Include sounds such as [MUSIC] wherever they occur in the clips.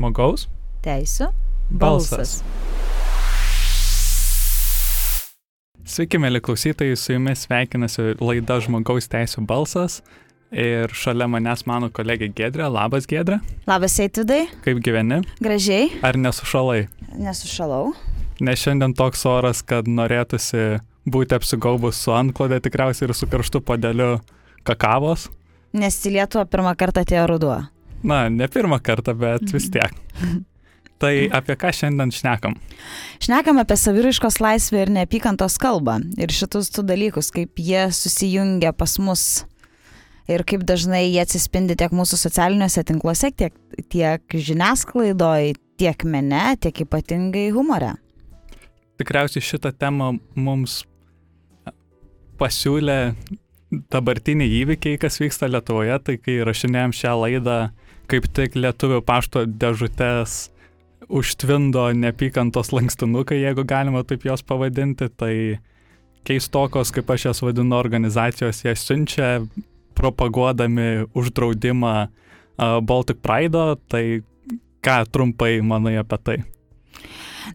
Žmogaus Teisų. balsas. Sveiki, mėly klausytojai, su jumis sveikinasi laida Žmogaus teisų balsas. Ir šalia manęs mano kolegė Gedrė. Labas, Gedrė. Labas, Eitvidai. Kaip gyveni? Gražiai. Ar nesušalai? Nesušalau. Nes šiandien toks oras, kad norėtųsi būti apsigaubus su antklodė tikriausiai ir su karštu padeliu kakavos. Nes į Lietuvą pirmą kartą atėjo ruduo. Na, ne pirmą kartą, bet vis tiek. Tai apie ką šiandien šnekam? Šnekam apie saviraiškos laisvę ir neapykantos kalbą. Ir šitus du dalykus, kaip jie susijungia pas mus ir kaip dažnai jie atsispindi tiek mūsų socialiniuose tinkluose, tiek, tiek žiniasklaidoje, tiek mene, tiek ypatingai humore. Tikriausiai šitą temą mums pasiūlė dabartiniai įvykiai, kas vyksta Lietuvoje, tai kai rašinėjom šią laidą, kaip tik lietuvių pašto dėžutės užtvindo nepykantos lankstinukai, jeigu galima taip jos pavadinti, tai keistokos, kaip aš jas vadinu, organizacijos jas siunčia propaguodami uždraudimą Baltic Pride, tai ką trumpai manai apie tai?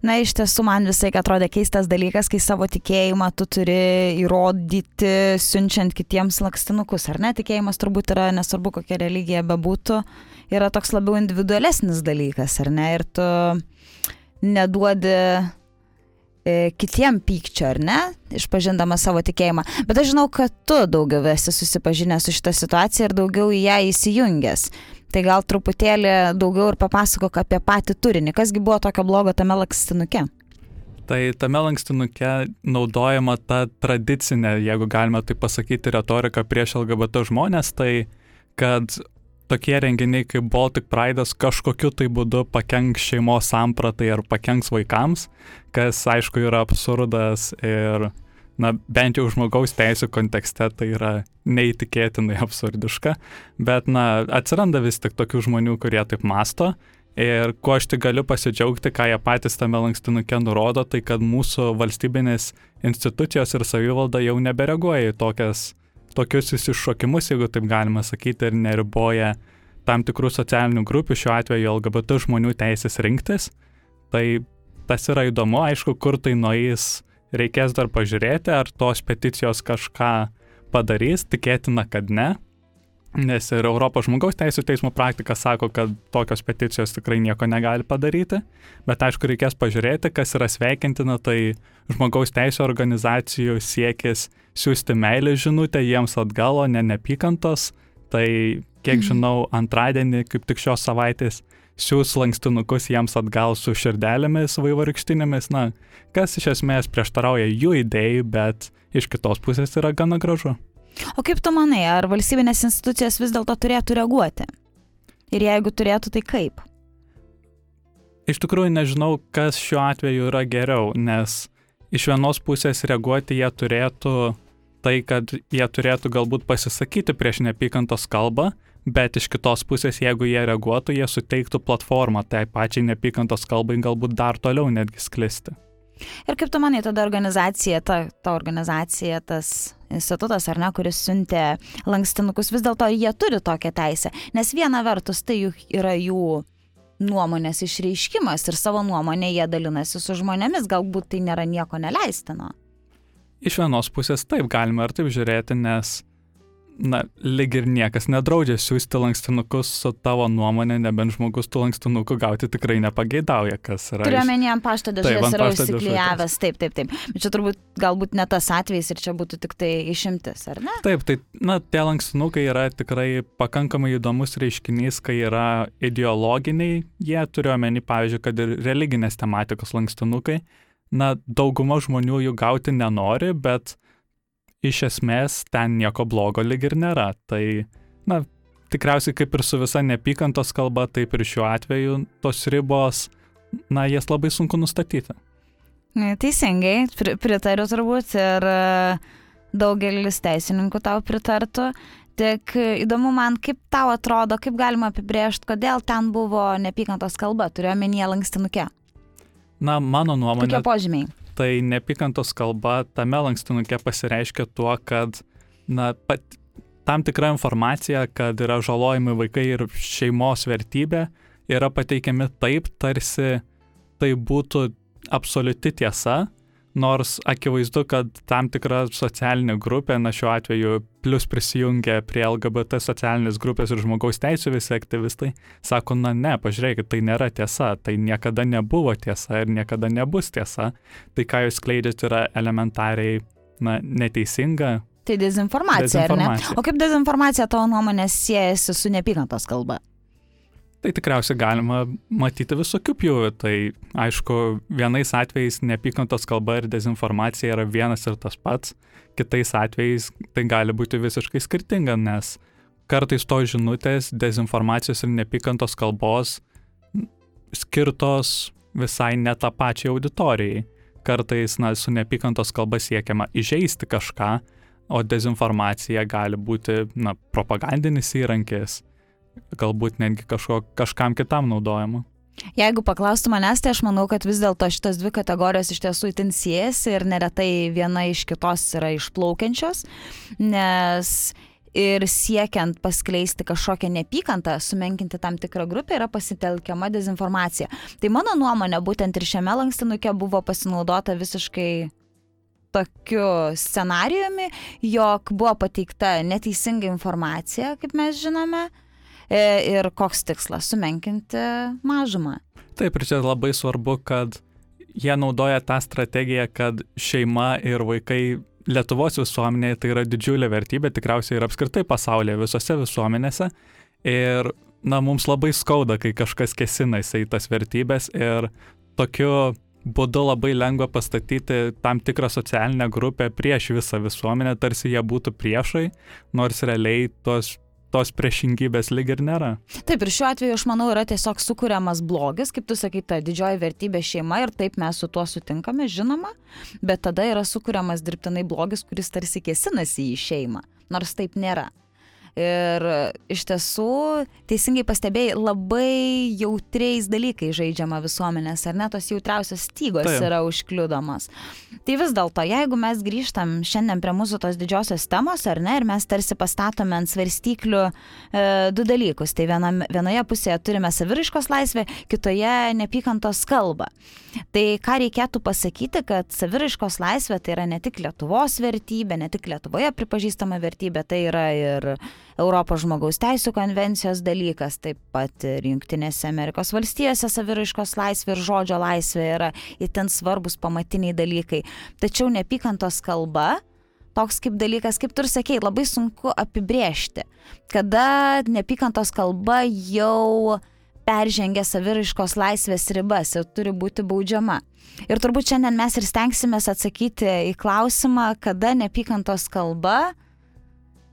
Na, iš tiesų man visai atrodė keistas dalykas, kai savo tikėjimą tu turi įrodyti, siunčiant kitiems lakstinukus, ar ne? Tikėjimas turbūt yra, nesvarbu kokia religija bebūtų, yra toks labiau individualesnis dalykas, ar ne? Ir tu neduodi e, kitiem pykčio, ar ne, išpažindama savo tikėjimą. Bet aš žinau, kad tu daugiau esi susipažinęs su šitą situaciją ir daugiau į ją įsijungęs. Tai gal truputėlį daugiau ir papasakok apie patį turinį. Kasgi buvo tokio blogo tame lankstinuke? Tai tame lankstinuke naudojama ta tradicinė, jeigu galima tai pasakyti, retorika prieš LGBT žmonės, tai kad tokie renginiai kaip Baltic Pride'as kažkokiu tai būdu pakenks šeimos sampratai ar pakenks vaikams, kas aišku yra absurdas ir, na, bent jau žmogaus teisų kontekste tai yra neįtikėtinai absurdiška, bet, na, atsiranda vis tik tokių žmonių, kurie taip masto. Ir kuo aš tik galiu pasidžiaugti, ką jie patys tame lankstinuke nurodo, tai kad mūsų valstybinės institucijos ir savivalda jau nebereaguoja į tokias tokius iššokimus, jeigu taip galima sakyti, ir neriboja tam tikrų socialinių grupių, šiuo atveju LGBT žmonių teisės rinktis. Tai tas yra įdomu, aišku, kur tai nueis, reikės dar pažiūrėti, ar tos peticijos kažką padarys, tikėtina, kad ne. Nes ir Europos žmogaus teisų teismo praktika sako, kad tokios peticijos tikrai nieko negali padaryti, bet aišku, reikės pažiūrėti, kas yra sveikintina, tai žmogaus teisų organizacijų siekis siūsti meilę žinutę jiems atgal, o ne nepykantos. Tai, kiek Mhm. žinau, antradienį, kaip tik šios savaitės, siūs lankstinukus jiems atgal su širdelėmis vaivarykštinėmis, na, kas iš esmės prieštarauja jų idėjai, bet iš kitos pusės yra gana gražu. O kaip tu manai, ar valstybinės institucijos vis dėlto turėtų reaguoti? Ir jeigu turėtų, tai kaip? Iš tikrųjų nežinau, kas šiuo atveju yra geriau, nes iš vienos pusės reaguoti jie turėtų tai, kad jie turėtų galbūt pasisakyti prieš neapykantos kalbą, bet iš kitos pusės, jeigu jie reaguotų, jie suteiktų platformą tai pačiai neapykantos kalbai galbūt dar toliau netgi sklisti. Ir kaip tu manai, tada organizacija, ta, ta organizacija, tas institutas ar ne, kuris siuntė lankstinukus, vis dėlto jie turi tokią teisę. Nes viena vertus tai juk yra jų nuomonės išreiškimas ir savo nuomonę jie dalinasi su žmonėmis, galbūt tai nėra nieko neleistino. Iš vienos pusės taip galima ir taip žiūrėti, nes, na, lyg ir niekas nedraudžia siūsti lankstinukus su tavo nuomonė, nebent žmogus tų lankstinukų gauti tikrai nepageidauja, kas yra. Turiu iš- omeny ant pašto dėžės yra užsiklijavęs, taip, taip, taip. Bet čia turbūt galbūt ne tas atvejis ir čia būtų tik tai išimtis, ar ne? Taip, tai, na, tie lankstinukai yra tikrai pakankamai įdomus reiškinys, kai yra ideologiniai, jie turiu omeny, pavyzdžiui, kad ir religinės tematikos lankstinukai, na, dauguma žmonių jų gauti nenori, bet iš esmės ten nieko blogo lyg ir nėra. Tai, na, tikriausiai kaip ir su visa nepykantos kalba, taip ir šiuo atveju tos ribos, na, jas labai sunku nustatyti. Teisingai, pri- pritariu turbūt ir e, daugelis teisininkų tau pritartų. Tik įdomu man, kaip tau atrodo, kaip galima apibrėžti, kodėl ten buvo neapykantos kalba, turiu omenyje lankstinuke. Na, mano nuomonė, Kokie požymiai? Tai neapykantos kalba tame lankstinuke pasireiškia tuo, kad na, pat, tam tikra informacija, kad yra žalojami vaikai ir šeimos vertybė, yra pateikiami taip, tarsi tai būtų absoliuti tiesa, nors akivaizdu, kad tam tikra socialinė grupė, na šiuo atveju plus prisijungia prie LGBT socialinės grupės ir žmogaus teisų visi aktyvistai, sako, na ne, pažiūrėkit, tai nėra tiesa, tai niekada nebuvo tiesa ir niekada nebus tiesa. Tai ką jūs kleidžiat yra elementariai, na, neteisinga. Tai dezinformacija, dezinformacija, ar ne? O kaip dezinformacija tavo nuomonės siejasi su nepykantos kalba? Tai tikriausiai galima matyti visokių pjūvių. Tai aišku, vienais atvejais neapykantos kalba ir dezinformacija yra vienas ir tas pats, kitais atvejais tai gali būti visiškai skirtinga, nes kartais to žinutės, dezinformacijos ir neapykantos kalbos skirtos visai ne tą pačią auditorijai. Kartais, na, su neapykantos kalba siekiama įžeisti kažką, o dezinformacija gali būti, na, propagandinis įrankis galbūt netgi kažko, kažkam kitam naudojama. Jeigu paklaustų manęs, tai aš manau, kad vis dėlto šitos dvi kategorijos iš tiesų itin siejasi ir neretai viena iš kitos yra išplaukiančios, nes ir siekiant paskleisti kažkokią nepykantą, sumenkinti tam tikrą grupę, yra pasitelkiama dezinformacija. Tai mano nuomonė, būtent ir šiame lankstinuke buvo pasinaudota visiškai tokiu scenarijumi, jog buvo pateikta neteisinga informacija, kaip mes žinome, ir koks tikslas - sumenkinti mažumą. Taip, ir čia labai svarbu, kad jie naudoja tą strategiją, kad šeima ir vaikai Lietuvos visuomenėje tai yra didžiulė vertybė, tikriausiai ir apskritai pasaulyje, visose visuomenėse. Ir, na, mums labai skauda, kai kažkas kesinasi į tas vertybės ir tokiu būdu labai lengva pastatyti tam tikrą socialinę grupę prieš visą visuomenę, tarsi jie būtų priešai, nors realiai tos tos priešingybės lyg ir nėra. Taip, ir šiuo atveju aš manau yra tiesiog sukūriamas blogis, kaip tu sakai, ta didžioji vertybė šeima ir taip mes su tuo sutinkame, žinoma, bet tada yra sukūriamas dirbtinai blogis, kuris tarsi kėsinasi į šeimą, nors taip nėra. Ir iš tiesų, teisingai pastebėjai, labai jautriais dalykais žaidžiama visuomenės, ar ne tos jautriausios stygos Taip. yra užkliudomos. Tai vis dėlto, jeigu mes grįžtam šiandien prie mūsų tos didžiosios temos, ar ne, ir mes tarsi pastatome ant svarstyklių e, du dalykus. Tai viena, vienoje pusėje turime saviraiškos laisvę, kitoje nepykantos kalbą. Tai ką reikėtų pasakyti, kad saviraiškos laisvė tai yra ne tik Lietuvos vertybė, ne tik Lietuvoje pripažįstama vertybė, tai yra ir Europos žmogaus teisų konvencijos dalykas, taip pat ir Junktinėse Amerikos valstijose saviraiškos laisvė ir žodžio laisvė yra itin svarbus pamatiniai dalykai. Tačiau nepykantos kalba, toks kaip dalykas, kaip tu ir sakei, labai sunku apibriežti, kada nepykantos kalba jau peržengia saviraiškos laisvės ribas ir turi būti baudžiama. Ir turbūt šiandien mes ir stengsime atsakyti į klausimą, kada nepykantos kalba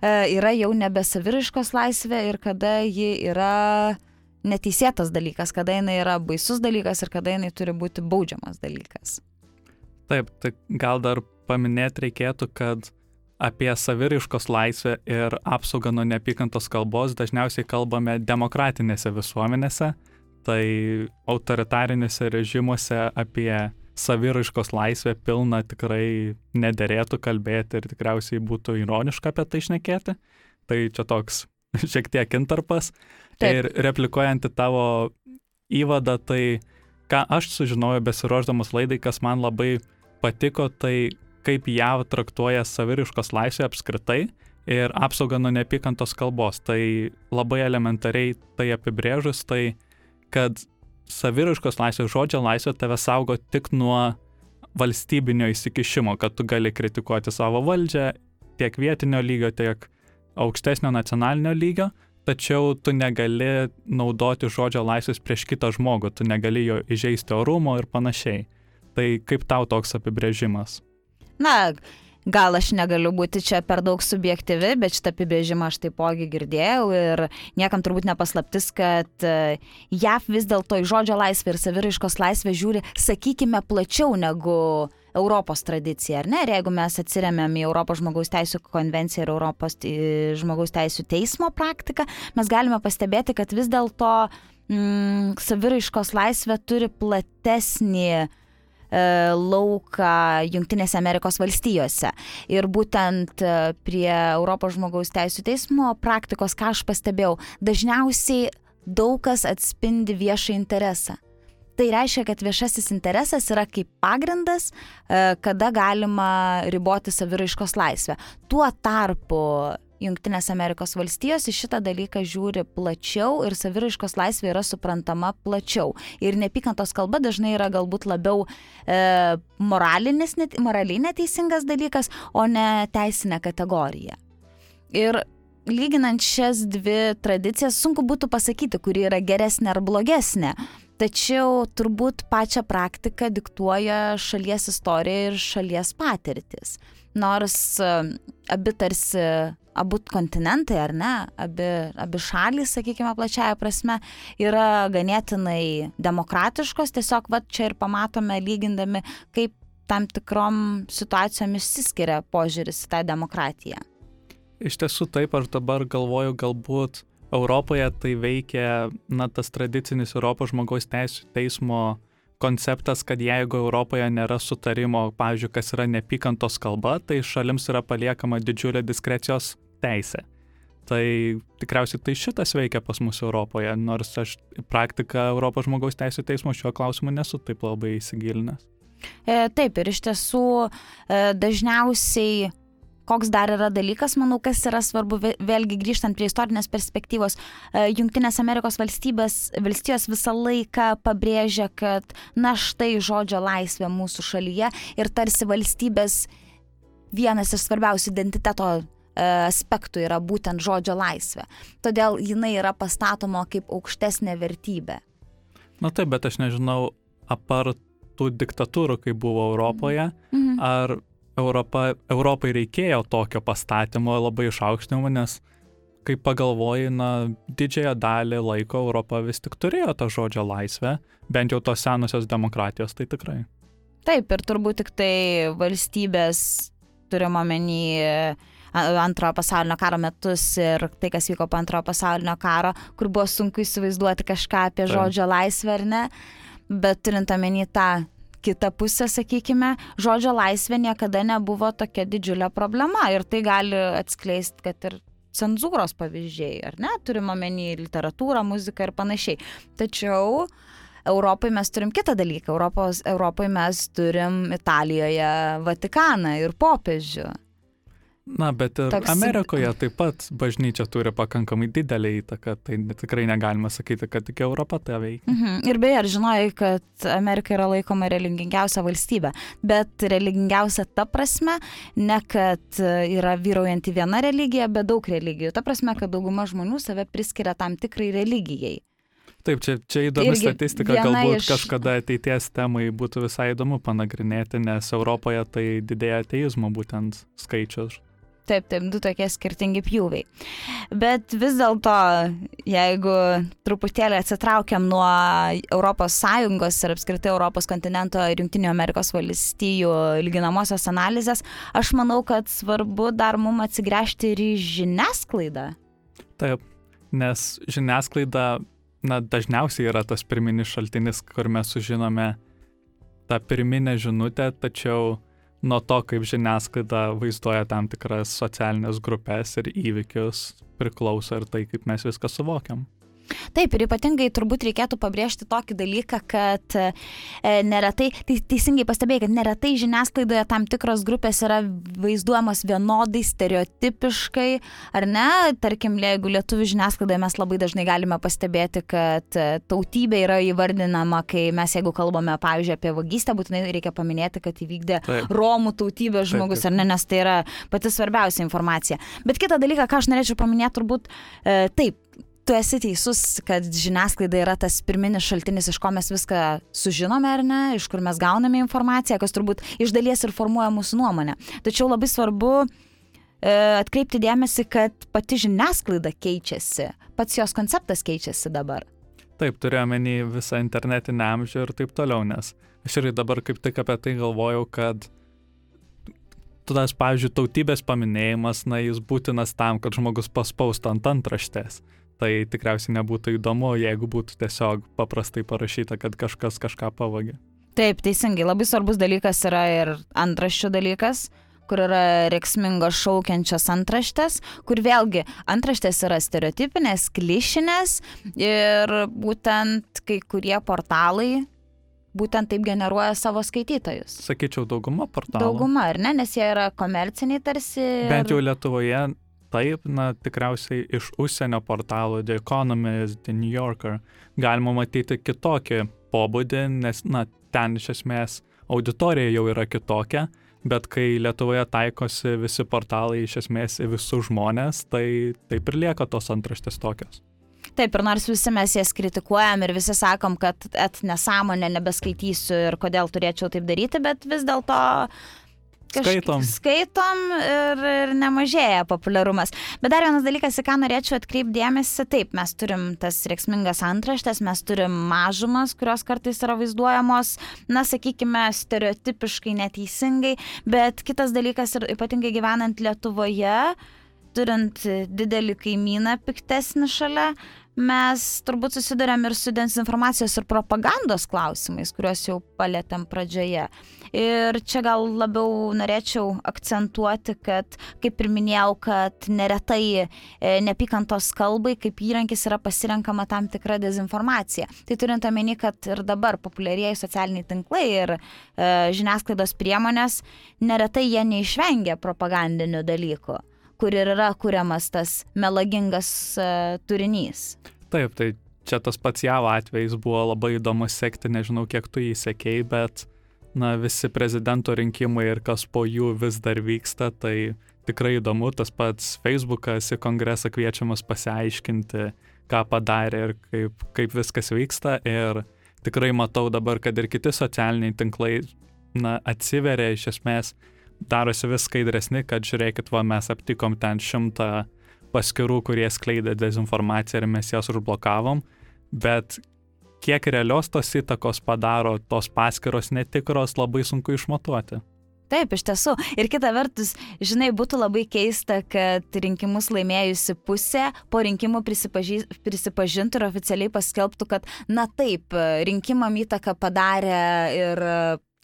yra jau nebe saviriškos laisvė ir kada ji yra neteisėtas dalykas, kada jinai yra baisus dalykas ir kada jinai turi būti baudžiamas dalykas. Taip, tai gal dar paminėti reikėtų, kad apie saviriškos laisvę ir apsaugą nuo neapykantos kalbos dažniausiai kalbame demokratinėse visuomenėse, tai autoritarinėse režimuose apie saviraiškos laisvė pilna tikrai nederėtų kalbėti ir tikriausiai būtų ironiška apie tai išnekėti. Tai čia toks [LAUGHS] šiek tiek intarpas. Taip. Ir replikuojant į tavo įvadą, tai ką aš sužinojau besiruoždamas laidai, kas man labai patiko, tai kaip JAV traktuoja saviriškos laisvę apskritai ir apsaugą nuo neapykantos kalbos. Tai labai elementariai tai apibrėžus, tai kad saviraiškos laisvė, žodžio laisvė tave saugo tik nuo valstybinio įsikišimo, kad tu gali kritikuoti savo valdžią tiek vietinio lygio, tiek aukštesnio nacionalinio lygio, tačiau tu negali naudoti žodžio laisvės prieš kitą žmogų, tu negali jo įžeisti orumo ir panašiai. Tai kaip tau toks apibrėžimas? Na, Gal aš negaliu būti čia per daug subjektyvi, bet šitą apibrėžimą aš taipogi girdėjau ir niekam turbūt nepaslaptis, kad e, JAV vis dėlto į žodžio laisvę ir saviraiškos laisvę žiūri, sakykime, plačiau negu Europos tradicija, ar ne? Ir jeigu mes atsiriamėm į Europos žmogaus teisų konvenciją ir Europos žmogaus teisų teismo praktiką, mes galime pastebėti, kad vis dėlto mm, saviraiškos laisvė turi platesnį E, lauką Junktinėse Amerikos valstijose. Ir būtent e, prie Europos žmogaus teisų teismo praktikos, ką aš pastebėjau, dažniausiai daug kas atspindi viešą interesą. Tai reiškia, kad viešasis interesas yra kaip pagrindas, e, kada galima riboti saviraiškos laisvę. Tuo tarpu Junktinės Amerikos valstijos į šitą dalyką žiūri plačiau ir saviraiškos laisvė yra suprantama plačiau. Ir nepykantos kalba dažnai yra galbūt labiau e, moralinis, net, moraliai neteisingas dalykas, o ne teisinė kategorija. Ir lyginant šias dvi tradicijas, sunku būtų pasakyti, kuri yra geresnė ar blogesnė. Tačiau turbūt pačią praktiką diktuoja šalies istorija ir šalies patirtis. Nors e, abi tarsi abu kontinentai, ar ne, abi, abi šalys, sakykime, plačiaja prasme, yra ganėtinai demokratiškos, tiesiog va čia ir pamatome lygindami, kaip tam tikrom situacijom išsiskiria požiūris į tą demokratiją. Iš tiesų taip, aš dabar galvoju, galbūt Europoje tai veikia, na, tas tradicinis Europos žmogaus teisų teismo konceptas, kad jeigu Europoje nėra sutarimo, pavyzdžiui, kas yra nepykantos kalba, tai šalims yra paliekama didžiulė diskrecijos teisė. Tai tikriausiai tai šitas veikia pas mus Europoje, nors aš praktiką Europos žmogaus teisų teismo šiuo klausimu nesu taip labai įsigilinęs. E, taip, ir iš tiesų e, dažniausiai koks dar yra dalykas, manau, kas yra svarbu, vėlgi grįžtant prie istorinės perspektyvos, e, Junktinės Amerikos valstybės, valstijos visą laiką pabrėžia, kad na štai žodžio laisvė mūsų šalyje ir tarsi valstybės vienas iš svarbiausių identiteto e, aspektų yra būtent žodžio laisvė. Todėl jinai yra pastatoma kaip aukštesnė vertybė. Na taip, bet aš nežinau, apart tų diktatūrų, kai buvo Europoje, mhm. ar Europa, Europai reikėjo tokio pastatymo labai išaukštinimo, nes kai pagalvoji, na, didžiąją dalį laiko Europa vis tik turėjo tą žodžio laisvę, bent jau tos senosios demokratijos, tai tikrai. Taip, ir turbūt tik tai valstybės, turim omeny antrojo pasaulinio karo metus ir tai, kas vyko po antrojo pasaulinio karo, kur buvo sunku įsivaizduoti kažką apie Taip. žodžio laisvę ar ne, bet turint omeny tą kita pusė, sakykime, žodžio laisvė niekada nebuvo tokia didžiulė problema ir tai gali atskleisti, kad ir cenzūros pavyzdžiai, ar ne, turim omeny literatūrą, muziką ir panašiai. Tačiau Europai mes turim kitą dalyką. Europos, Europai mes turim Italijoje Vatikaną ir popiežių. Na, bet ir Toks... Amerikoje taip pat bažnyčia turi pakankamai didelį įtaką, tai tikrai negalima sakyti, kad tik Europa tą veikia. Mhm. Ir beje, ar žinojai, kad Amerika yra laikoma religingiausia valstybė, bet religingiausia ta prasme, ne kad yra vyraujanti viena religija, bet daug religijų. Ta prasme, kad dauguma žmonių save priskiria tam tikrai religijai. Taip, čia, čia įdomi Irgi statistika, galbūt iš... kažkada ateities temai būtų visai įdomu panagrinėti, nes Europoje tai didėja ateizmo būtent skaičius. Taip, taip, du tokie skirtingi pjūviai. Bet vis dėlto, jeigu truputėlį atsitraukiam nuo ES ir apskritai Europos kontinento ir Junktinių Amerikos valstijų lyginamosios analizės, aš manau, kad svarbu dar mum atsigręžti ir į žiniasklaidą. Taip, nes žiniasklaida na, dažniausiai yra tas pirminis šaltinis, kur mes sužinome tą pirminę žinutę, tačiau nuo to, kaip žiniasklaida vaizduoja tam tikras socialinės grupės ir įvykius, priklauso ir tai, kaip mes viską suvokiam. Taip, ir ypatingai turbūt reikėtų pabrėžti tokį dalyką, kad e, neretai, tai teisingai pastebėjai, kad neretai žiniasklaidoje tam tikros grupės yra vaizduojamos vienodai, stereotipiškai, ar ne? Tarkim, jeigu lietuvių žiniasklaidoje mes labai dažnai galime pastebėti, kad e, tautybė yra įvardinama, kai mes jeigu kalbame, pavyzdžiui, apie vagystę, būtinai reikia paminėti, kad įvykdė taip. Romų tautybės žmogus, taip, taip. ar ne, nes tai yra pati svarbiausia informacija. Bet kitą dalyką, ką aš norėčiau paminėti, turbūt e, taip tu esi teisus, kad žiniasklaida yra tas pirminis šaltinis, iš ko mes viską sužinome ar ne, iš kur mes gauname informaciją, kas turbūt iš dalies ir formuoja mūsų nuomonę. Tačiau labai svarbu e, atkreipti dėmesį, kad pati žiniasklaida keičiasi, pats jos konceptas keičiasi dabar. Taip, turiuomenį visą internetinę amžių ir taip toliau, nes aš ir dabar kaip tik apie tai galvojau, kad tas, pavyzdžiui, tautybės paminėjimas, na, jis būtinas tam, kad žmogus paspaustų ant antraštės tai tikriausiai nebūtų įdomu, jeigu būtų tiesiog paprastai parašyta, kad kažkas kažką pavagė. Taip, teisingai, labai svarbus dalykas yra ir antraščių dalykas, kur yra reiksmingos šaukiančios antraštės, kur vėlgi antraštės yra stereotipinės, klišinės ir būtent kai kurie portalai būtent taip generuoja savo skaitytojus. Sakyčiau, dauguma portalų. Dauguma, ar ne, nes jie yra komerciniai tarsi. Ir... Bent jau Lietuvoje taip, na, tikriausiai iš užsienio portalų, The Economist, The New Yorker, galima matyti kitokį pobūdį, nes, na, ten iš esmės auditorija jau yra kitokia, bet kai Lietuvoje taikosi visi portalai iš esmės į visus žmonės, tai taip ir lieka tos antraštės tokios. Taip, ir nors visi mes jas kritikuojam ir visi sakom, kad et nesąmonę nebeskaitysiu ir kodėl turėčiau taip daryti, bet vis dėlto skaitom. skaitom ir, ir nemažėja populiarumas. Bet dar vienas dalykas, į ką norėčiau atkreipdėmėsi, taip, mes turim tas reiksmingas antraštės, mes turim mažumas, kurios kartais yra vaizduojamos, na, sakykime, stereotipiškai neteisingai, bet kitas dalykas ir ypatingai gyvenant Lietuvoje, turint didelį kaimyną piktesnį šalia, mes turbūt susidurėm ir su dezinformacijos ir propagandos klausimais, kuriuos jau palėtėm pradžioje. Ir čia gal labiau norėčiau akcentuoti, kad, kaip ir minėjau, kad neretai e, nepykantos kalbai kaip įrankis yra pasirenkama tam tikra dezinformacija. Tai turint omeny, kad ir dabar populiarieji socialiniai tinklai ir e, žiniasklaidos priemonės, neretai jie neišvengia propagandinių dalykų kur ir yra kuriamas tas melagingas uh, turinys. Taip, tai čia tas pats JAV atvejais buvo labai įdomu sekti, nežinau kiek tu jį sekėjai, bet na, visi prezidento rinkimai ir kas po jų vis dar vyksta, tai tikrai įdomu, tas pats Facebookas į kongresą kviečiamas pasiaiškinti, ką padarė ir kaip, kaip viskas vyksta. Ir tikrai matau dabar, kad ir kiti socialiniai tinklai na, atsiveria iš esmės darosi vis skaidresni, kad žiūrėkit, va, mes aptikom ten šimtą paskirų, kurie skleidė dezinformaciją ir mes jas užblokavom, bet kiek realios tos įtakos padaro tos paskiros netikros, labai sunku išmatuoti. Taip, iš tiesų. Ir kita vertus, žinai, būtų labai keista, kad rinkimus laimėjusi pusė po rinkimų prisipažintų ir oficialiai paskelbtų, kad, na taip, rinkimam įtaką padarė ir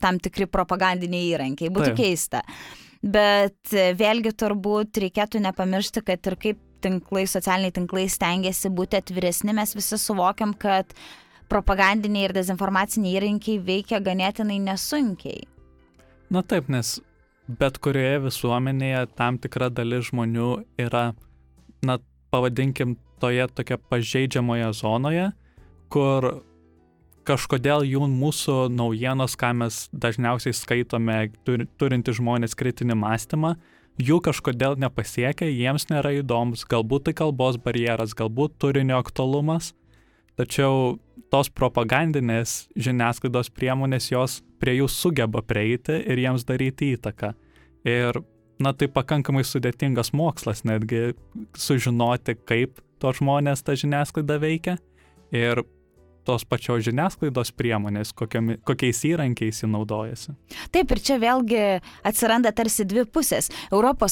tam tikri propagandiniai įrankiai. Būtų Taip. keista. Bet e, vėlgi turbūt reikėtų nepamiršti, kad ir kaip tinklai, socialiniai tinklai stengiasi būti atviresni, mes visi suvokiam, kad propagandiniai ir dezinformaciniai įrankiai veikia ganėtinai nesunkiai. Na taip, nes bet kurioje visuomenėje tam tikra dalis žmonių yra, na, pavadinkim, toje tokia pažeidžiamoje zonoje, kur kažkodėl jų mūsų naujienos, ką mes dažniausiai skaitome, tur, turinti žmonės kritinį mąstymą, jų kažkodėl nepasiekia, jiems nėra įdomus, galbūt tai kalbos barjeras, galbūt turinio aktualumas, tačiau tos propagandinės žiniasklaidos priemonės jos prie jų sugeba prieiti ir jiems daryti įtaką. Ir, na, tai pakankamai sudėtingas mokslas netgi sužinoti, kaip to žmonės ta žiniasklaida veikia. Ir tos pačios žiniasklaidos priemonės, kokiami, kokiais įrankiais jį naudojasi. Taip, ir čia vėlgi atsiranda tarsi dvi pusės.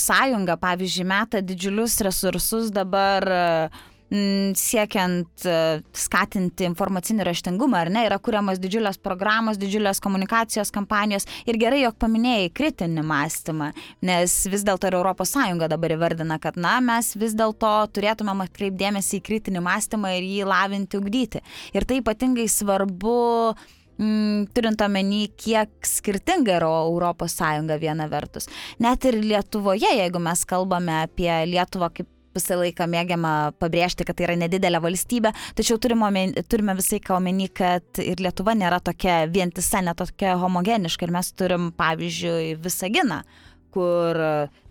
Sąjunga, pavyzdžiui, meta didžiulius resursus dabar uh, siekiant e, skatinti informacinį raštingumą, ar ne, yra kuriamas didžiulės programos, didžiulės komunikacijos kampanijos ir gerai, jog paminėjai kritinį mąstymą, nes vis dėlto ir ES dabar įvardina, kad, na, mes vis dėlto turėtumėm atkreipdėmėsi į kritinį mąstymą ir jį lavinti, ugdyti. Ir tai ypatingai svarbu mm, turint omeny, kiek skirtinga yra Europos Sąjunga viena vertus. Net ir Lietuvoje, jeigu mes kalbame apie Lietuvą kaip visą laiką mėgiama pabrėžti, kad tai yra nedidelė valstybė, tačiau turime, turime visai ką omeny, kad ir Lietuva nėra tokia vientisa, netokia homogeniška ir mes turim, pavyzdžiui, Visaginą, kur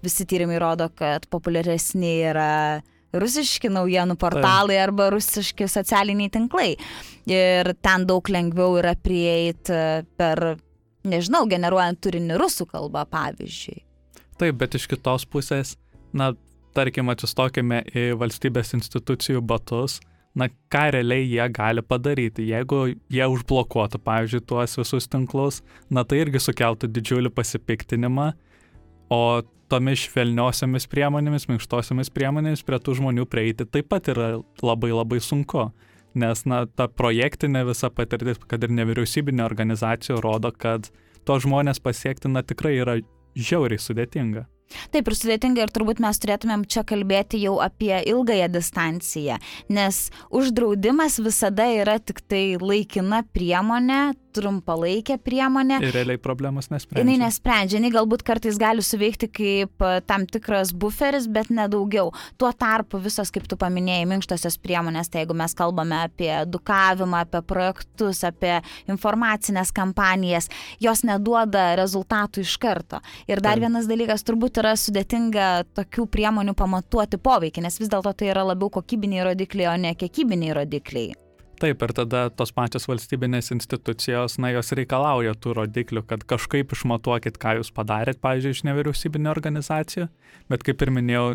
visi tyrimai rodo, kad populiaresni yra rusiški naujienų portalai arba rusiški socialiniai tinklai. Ir ten daug lengviau yra prieiti per, nežinau, generuojant turinį rusų kalbą, pavyzdžiui. Taip, bet iš kitos pusės, na, tarkim, atsistokime į valstybės institucijų batus, na, ką realiai jie gali padaryti. Jeigu jie užblokuotų, pavyzdžiui, tuos visus tinklus, na, tai irgi sukeltų didžiulį pasipiktinimą, o tomis švelniosiamis priemonėmis, minkštosiamis priemonėmis prie tų žmonių prieiti taip pat yra labai labai sunku. Nes, na, ta projektinė visa patirtis, kad ir nevyriausybinė organizacija rodo, kad to žmonės pasiekti, na, tikrai yra žiauriai sudėtinga. Taip ir sudėtinga ir turbūt mes turėtumėm čia kalbėti jau apie ilgąją distanciją, nes uždraudimas visada yra tik tai laikina priemonė, trumpalaikė priemonė. Ir realiai problemos nesprendžia. Jis nesprendžia, jinai galbūt kartais gali suveikti kaip e, tam tikras buferis, bet nedaugiau. Tuo tarpu visos, kaip tu paminėjai, minkštosios priemonės, tai jeigu mes kalbame apie edukavimą, apie projektus, apie informacinės kampanijas, jos neduoda rezultatų iš karto. Ir dar Taip. vienas dalykas, turbūt yra sudėtinga tokių priemonių pamatuoti poveikį, nes vis dėlto tai yra labiau kokybiniai rodikliai, o ne kiekybiniai rodikliai. Taip, ir tada tos pačios valstybinės institucijos, na, jos reikalauja tų rodiklių, kad kažkaip išmatuokit, ką jūs padarėt, pavyzdžiui, iš nevyriausybinio organizacijų, bet kaip ir minėjau,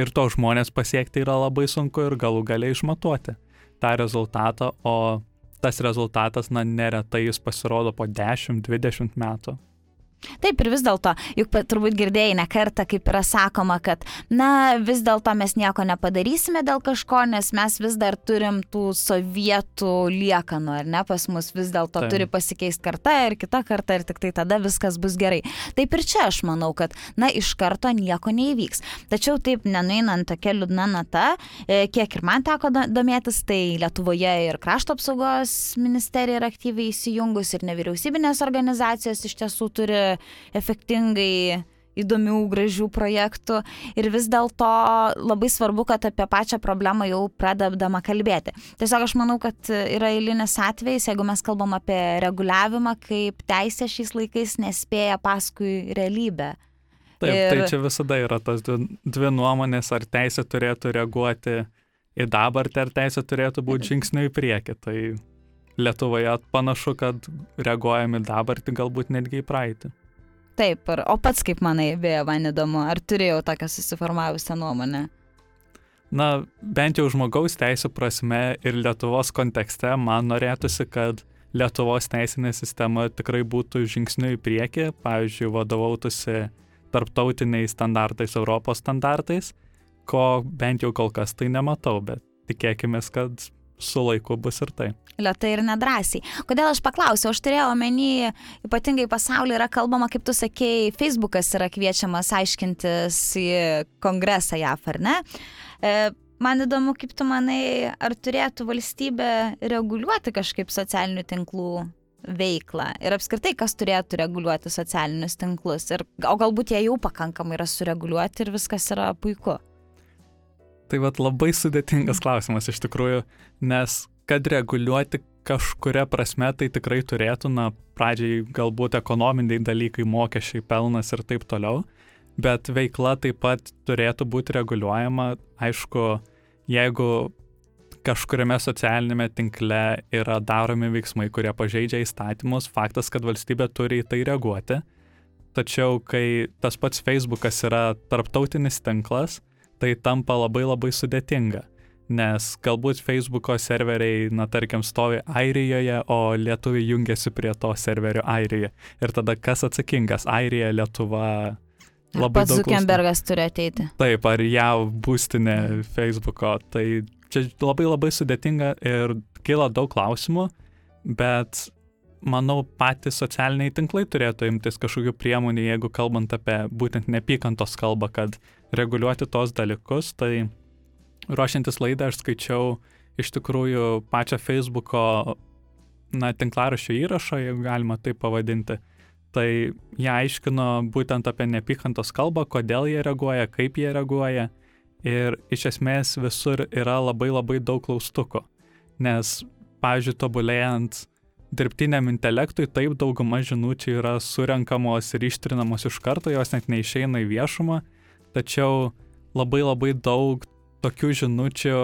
ir to žmonės pasiekti yra labai sunku ir galų galiai išmatuoti tą rezultatą, o tas rezultatas, na, neretai jis pasirodo po 10-20 metų. Taip ir vis dėlto, juk turbūt girdėjai ne kartą, kaip yra sakoma, kad, na, vis dėlto mes nieko nepadarysime dėl kažko, nes mes vis dar turim tų sovietų liekanų, ar ne, pas mus vis dėlto turi pasikeisti karta ir kita karta ir tik tai tada viskas bus gerai. Taip ir čia aš manau, kad, na, iš karto nieko neįvyks. Tačiau taip, nenuinant tokia liūdna nata, e, kiek ir man teko domėtis, tai Lietuvoje ir krašto apsaugos ministerija yra aktyviai įsijungus ir nevyriausybinės organizacijos iš tiesų turi efektingai įdomių, gražių projektų ir vis dėlto labai svarbu, kad apie pačią problemą jau pradedama kalbėti. Tiesiog aš manau, kad yra eilinis atvejis, jeigu mes kalbam apie reguliavimą, kaip teisė šiais laikais nespėja paskui realybę. Taip, tai ir... tai čia visada yra tos dvi, dvi nuomonės, ar teisė turėtų reaguoti į dabartį, ar teisė turėtų būti žingsniu į priekį. Tai Lietuvoje panašu, kad reaguojami dabartį, galbūt netgi į praeitį. Taip, ir, o pats kaip manai, beje, man įdomu, ar turėjau tokią susiformavusią nuomonę? Na, bent jau žmogaus teisų prasme ir Lietuvos kontekste man norėtųsi, kad Lietuvos teisinė sistema tikrai būtų žingsniu į priekį, pavyzdžiui, vadovautųsi tarptautiniais standartais, Europos standartais, ko bent jau kol kas tai nematau, bet tikėkime, kad su laiku bus ir tai. Lietai ir nedrasiai. Kodėl aš paklausiau, aš turėjau omeny, ypatingai pasaulyje yra kalbama, kaip tu sakėjai, Facebookas yra kviečiamas aiškintis į kongresą JAF, ar ne? E, man įdomu, kaip tu manai, ar turėtų valstybė reguliuoti kažkaip socialinių tinklų veiklą ir apskritai, kas turėtų reguliuoti socialinius tinklus. Ir, o galbūt jie jau pakankamai yra sureguliuoti ir viskas yra puiku. Tai vad labai sudėtingas klausimas iš tikrųjų, nes kad reguliuoti kažkuria prasme tai tikrai turėtų, na, pradžiai galbūt ekonominiai dalykai, mokesčiai, pelnas ir taip toliau, bet veikla taip pat turėtų būti reguliuojama, aišku, jeigu kažkuriame socialinėme tinkle yra daromi veiksmai, kurie pažeidžia įstatymus, faktas, kad valstybė turi į tai reaguoti. Tačiau, kai tas pats Facebookas yra tarptautinis tinklas, tai tampa labai labai sudėtinga. Nes galbūt Facebooko serveriai, na tarkim, stovi Airijoje, o lietuviai jungiasi prie to serverio Airijoje. Ir tada kas atsakingas? Airija, Lietuva. Labai Pats Zuckerbergas turi ateiti. Taip, ar jav būstinė Facebooko. Tai čia labai labai sudėtinga ir kyla daug klausimų, bet manau, patys socialiniai tinklai turėtų imtis kažkokių priemonių, jeigu kalbant apie būtent nepykantos kalbą, kad reguliuoti tos dalykus, tai ruošiantis laidą aš skaičiau iš tikrųjų pačią Facebooko, na, tinklaraščio įrašą, jeigu galima tai pavadinti. Tai jie aiškino būtent apie nepykantos kalbą, kodėl jie reaguoja, kaip jie reaguoja. Ir iš esmės visur yra labai labai daug klaustukų. Nes, pavyzdžiui, tobulėjant dirbtiniam intelektui, taip dauguma žinučių yra surenkamos ir ištrinamos iš karto, jos net neišeina į viešumą tačiau labai labai daug tokių žinučių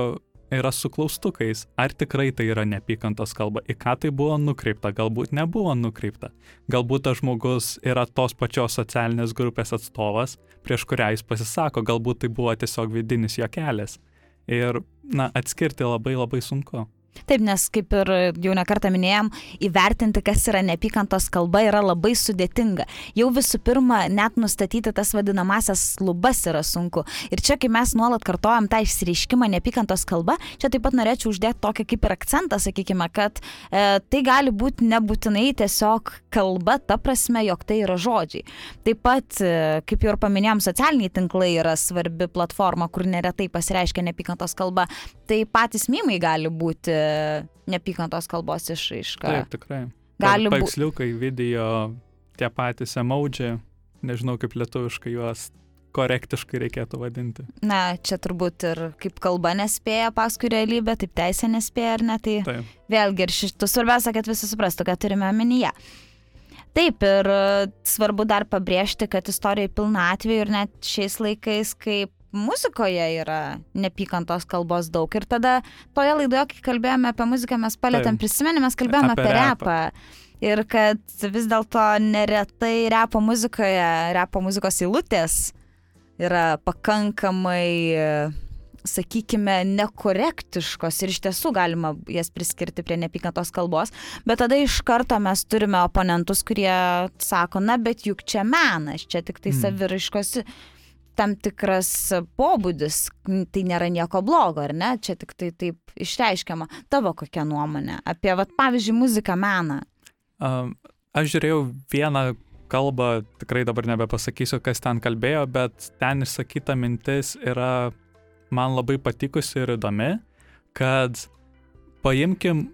yra su klaustukais. Ar tikrai tai yra neapykantos kalba? Į ką tai buvo nukreipta? Galbūt nebuvo nukreipta. Galbūt tas žmogus yra tos pačios socialinės grupės atstovas, prieš kurią jis pasisako. Galbūt tai buvo tiesiog vidinis jo kelias. Ir, na, atskirti labai labai sunku. Taip, nes kaip ir jau nekartą minėjom, įvertinti, kas yra neapykantos kalba, yra labai sudėtinga. Jau visų pirma, net nustatyti tas vadinamasias lubas yra sunku. Ir čia, kai mes nuolat kartojam tą išsireiškimą neapykantos kalba, čia taip pat norėčiau uždėti tokį kaip ir akcentą, sakykime, kad e, tai gali būti nebūtinai tiesiog kalba, ta prasme, jog tai yra žodžiai. Taip pat, e, kaip jau ir paminėjom, socialiniai tinklai yra svarbi platforma, kur neretai pasireiškia neapykantos kalba. Tai patys mymai gali būti neapykantos kalbos išraiška. Taip, tikrai. Gali būti. Paveiksliukai, video, tie patys emodžiai, nežinau kaip lietuviškai juos korektiškai reikėtų vadinti. Na, čia turbūt ir kaip kalba nespėja paskui realybę, taip teisė nespėja, ar ne? Tai Taip. vėlgi ir šitų svarbiausia, kad visi suprastų, ką turime omenyje. Taip, ir svarbu dar pabrėžti, kad istorija pilna atveju ir net šiais laikais, kaip muzikoje yra nepykantos kalbos daug. Ir tada toje laidoje, kai kalbėjome apie muziką, mes palėtėm Taip. prisimenį, mes kalbėjome Apie apie, repą. repą. Ir kad vis dėlto neretai repo muzikoje, repo muzikos eilutės yra pakankamai, sakykime, nekorektiškos ir iš tiesų galima jas priskirti prie nepykantos kalbos, bet tada iš karto mes turime oponentus, kurie sako, na, bet juk čia menas, čia tik tai Mm. Tam tikras pobūdis, tai nėra nieko blogo, ar ne, čia tik tai taip išreiškiama. Tavo kokia nuomonė apie, vat, pavyzdžiui, muziką meną? Um, aš žiūrėjau vieną kalbą, tikrai dabar nebepasakysiu, kas ten kalbėjo, bet ten išsakyta mintis yra man labai patikusi ir įdomi, kad paimkim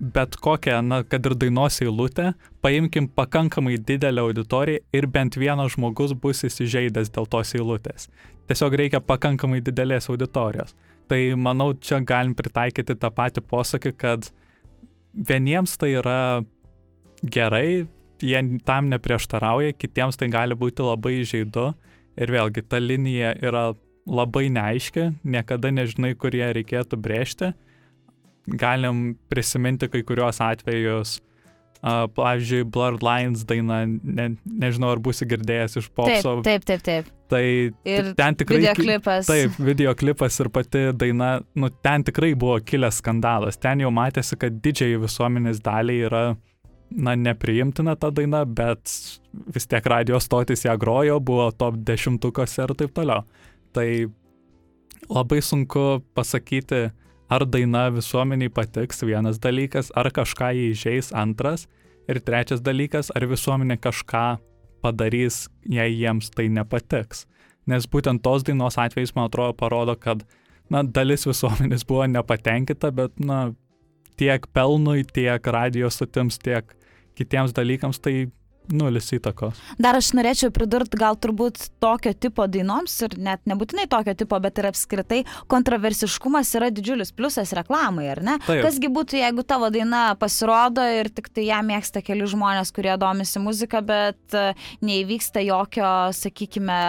bet kokią, na, kad ir dainos eilutę, paimkim pakankamai didelę auditoriją ir bent vienas žmogus bus įsižeidęs dėl tos eilutės. Tiesiog reikia pakankamai didelės auditorijos. Tai manau, čia galim pritaikyti tą patį posakį, kad vieniems tai yra gerai, jie tam neprieštarauja, kitiems tai gali būti labai žaidu. Ir vėlgi, ta linija yra labai neaiški, niekada nežinai, kur ją reikėtų brėžti. Galim prisiminti kai kuriuos atvejus. Uh, pavyzdžiui, Blurred Lines daina, ne, nežinau ar būsi girdėjęs iš Taip, popso. taip, taip, taip. Tai Ir ten tikrai... videoklipas. Taip, videoklipas ir pati daina, nu ten tikrai buvo kilęs skandalas. Ten jau matėsi, kad didžiai visuomenės daliai yra, na, nepriimtina ta daina, bet vis tiek radio stotis ją grojo, buvo top dešimtukose ir taip toliau. Tai labai sunku pasakyti, ar daina visuomeniai patiks vienas dalykas, ar kažką jį įžeis antras. Ir trečias dalykas, ar visuomenė kažką padarys, jei jiems tai nepatiks. Nes būtent tos dainos atvejais, man atrodo, parodo, kad, na, dalis visuomenės buvo nepatenkinta, bet, na, tiek pelnui, tiek radijos sutims, tiek kitiems dalykams tai nulis įtakos. Dar aš norėčiau pridurti gal turbūt tokio tipo dainoms ir net nebūtinai tokio tipo, bet ir apskritai kontroversiškumas yra didžiulis pliusas reklamai, ar ne? Taip. Kasgi būtų, jeigu tavo daina pasirodo ir tik tai ją mėgsta keli žmonės, kurie domisi muzika, bet e, neįvyksta jokio, sakykime,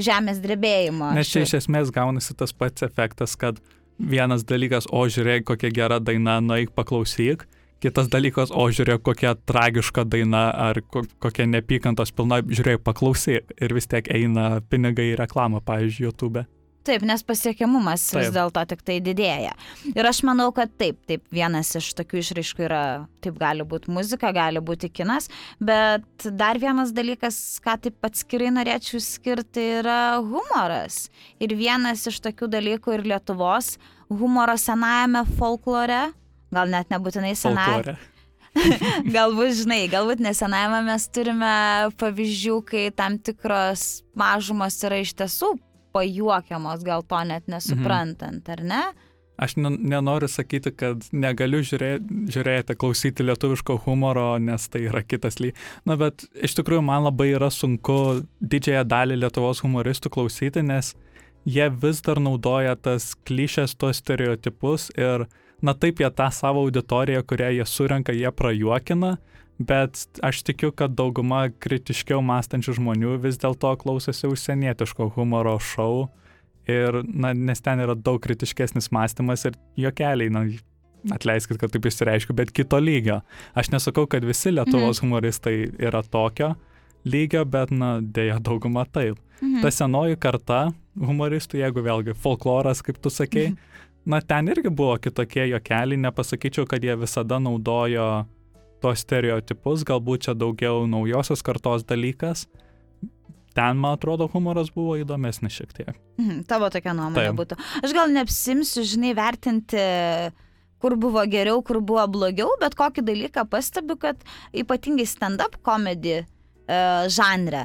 žemės drebėjimo. Nes čia iš esmės gaunasi tas pats efektas, kad vienas dalykas, o žiūrėk, kokia gera daina, nueik paklausyk. Kitas dalykas, o žiūrėk, kokia tragiška daina ar ko, kokia nepykantos pilna, žiūrėk, paklausyk. Ir vis tiek eina pinigai į reklamą, pavyzdžiui, YouTube. Taip, nes pasiekiamumas vis Taip. dėlto tik tai didėja. Ir aš manau, kad taip, taip, vienas iš tokių išraiškų yra, taip gali būti muzika, gali būti kinas, bet dar vienas dalykas, ką taip atskirai norėčiau skirti, yra humoras. Ir vienas iš tokių dalykų ir Lietuvos humoro senajame folklore, gal net nebūtinai senajame. [LAUGHS] Galbūt, žinai, galbūt nesenajame mes turime pavyzdžių, kai tam tikros mažumos yra iš tiesų pajuokiamos, gal to net nesuprantant, ar ne? Aš nen- nenoriu sakyti, kad negaliu žiūrėti, žiūrėti, klausyti lietuviško humoro, nes tai yra kitas lyg. Na, bet iš tikrųjų man labai yra sunku didžiąją dalį Lietuvos humoristų klausyti, nes jie vis dar naudoja tas klišės, tos stereotipus ir, na taip, jie tą savo auditoriją, kurią jie surenka, jie prajuokina, bet aš tikiu, kad dauguma kritiškiau mąstančių žmonių vis dėlto klausosi užsienietiško humoro šou ir, na, nes ten yra daug kritiškesnis mąstymas ir juokeliai, na, atleiskit, kad taip išsireiškiu, bet kito lygio. Aš nesakau, kad visi Lietuvos humoristai yra tokio lygio, bet, na, dėja dauguma taip. Mhm. Ta senoji karta humoristų, jeigu vėlgi folkloras, kaip tu sakei, na, ten irgi buvo kitokie juokeliai, nepasakyčiau, kad jie visada naudojo tos stereotipus, galbūt čia daugiau naujosios kartos dalykas. Ten, man atrodo, humoras buvo įdomesnis šiek tiek. Mhm, tavo tokia nuomonė Taip. būtų. Aš gal neapsimsiu, žinai, vertinti, kur buvo geriau, kur buvo blogiau, bet kokį dalyką pastebiu, kad ypatingai stand-up komedy e, žanre.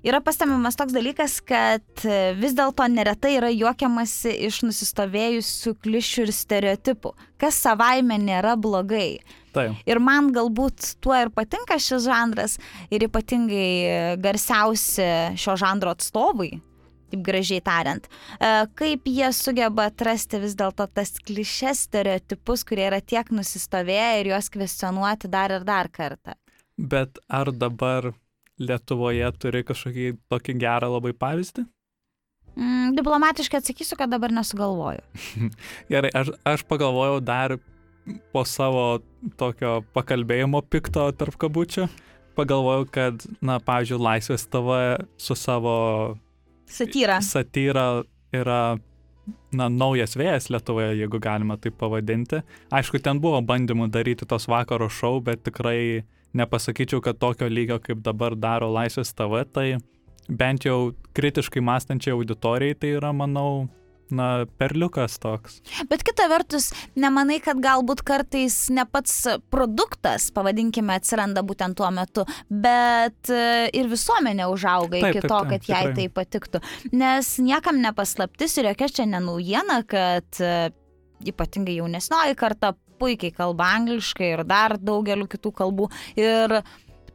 Yra pastebimas toks dalykas, kad e, vis dėlto neretai yra juokiamasi iš nusistovėjusių klišių ir stereotipų, kas savaime nėra blogai. Taip. Ir man galbūt tuo ir patinka šis žanras ir ypatingai garsiausi šio žanro atstovai, taip gražiai tariant, e, kaip jie sugeba atrasti vis dėlto tas klišes stereotipus, kurie yra tiek nusistovėję ir juos kvestionuoti dar ir dar kartą. Bet ar dabar Lietuvoje turi kažkokį tokį gerą labai pavyzdį? Mm, diplomatiškai atsakysiu, kad dabar nesugalvoju. [LAUGHS] Gerai, aš, aš pagalvojau dar po savo tokio pakalbėjimo pikto tarp kabučių, pagalvojau, kad, na, pavyzdžiui, Laisvės TV su savo Satyra. satyra yra, na, naujas vėjas Lietuvoje, jeigu galima taip pavadinti. Aišku, ten buvo bandymų daryti tos vakaro šou, bet tikrai nepasakyčiau, kad tokio lygio, kaip dabar daro Laisvės TV, tai bent jau kritiškai mąstančiai auditorijai tai yra, manau, na, perliukas toks. Bet kita vertus, nemanai, kad galbūt kartais ne pats produktas, pavadinkime, atsiranda būtent tuo metu, bet e, ir visuomenė užauga Taip, iki taip, to, taip, kad jai tikrai. tai patiktų. Nes niekam nepaslaptis ir jokia čia nenaujiena, kad e, ypatingai jaunesnioji karta puikiai kalba angliškai ir dar daugeliu kitų kalbų. Ir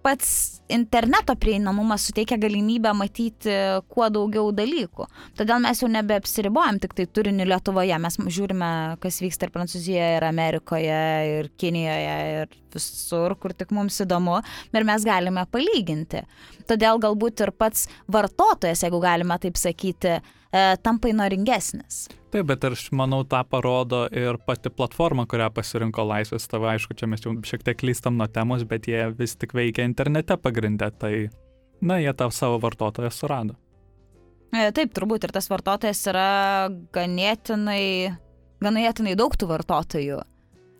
pats interneto prieinamumas suteikia galimybę matyti kuo daugiau dalykų. Todėl mes jau nebeapsiribojam tik tai turiniu Lietuvoje, mes žiūrime, kas vyksta ir Prancūzijoje, ir Amerikoje, ir Kinijoje, ir visur, kur tik mums įdomu, ir mes galime palyginti. Todėl galbūt ir pats vartotojas, jeigu galime taip sakyti, e, tampa įnoringesnis. Taip, bet aš manau, tą parodo ir pati platforma, kurią pasirinko Laisvės TV. Aišku, čia mes jau šiek tiek klystam nuo temos, bet jie vis tik veikia internete pagrindę, tai, na, jie tą savo vartotoją surado. E, Taip, turbūt ir tas vartotojas yra ganėtinai, ganėtinai daug tų vartotojų.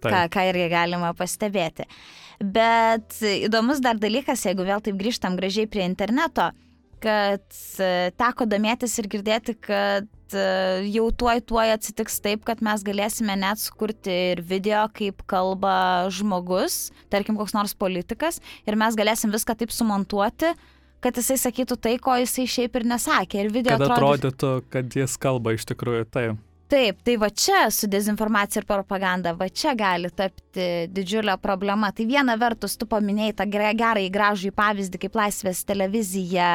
ką, Taip, ką irgi galima pastebėti. Bet įdomus dar dalykas, jeigu vėl taip grįžtam gražiai prie interneto, kad e, teko domėtis ir girdėti, kad jau tuoj tuoj atsitiks taip, kad mes galėsime net sukurti ir video, kaip kalba žmogus, tarkim koks nors politikas, ir mes galėsim viską taip sumontuoti, kad jisai sakytų tai, ko jisai šiaip ir nesakė. Ir video kad atrodytų- atrodytų, kad jis kalba iš tikrųjų, taip. Taip, tai va čia su dezinformacija ir propaganda, va čia gali tapti didžiulė problema. Tai viena vertus, tu paminėjai tą gerą įgražų pavyzdį, kaip laisvės televizija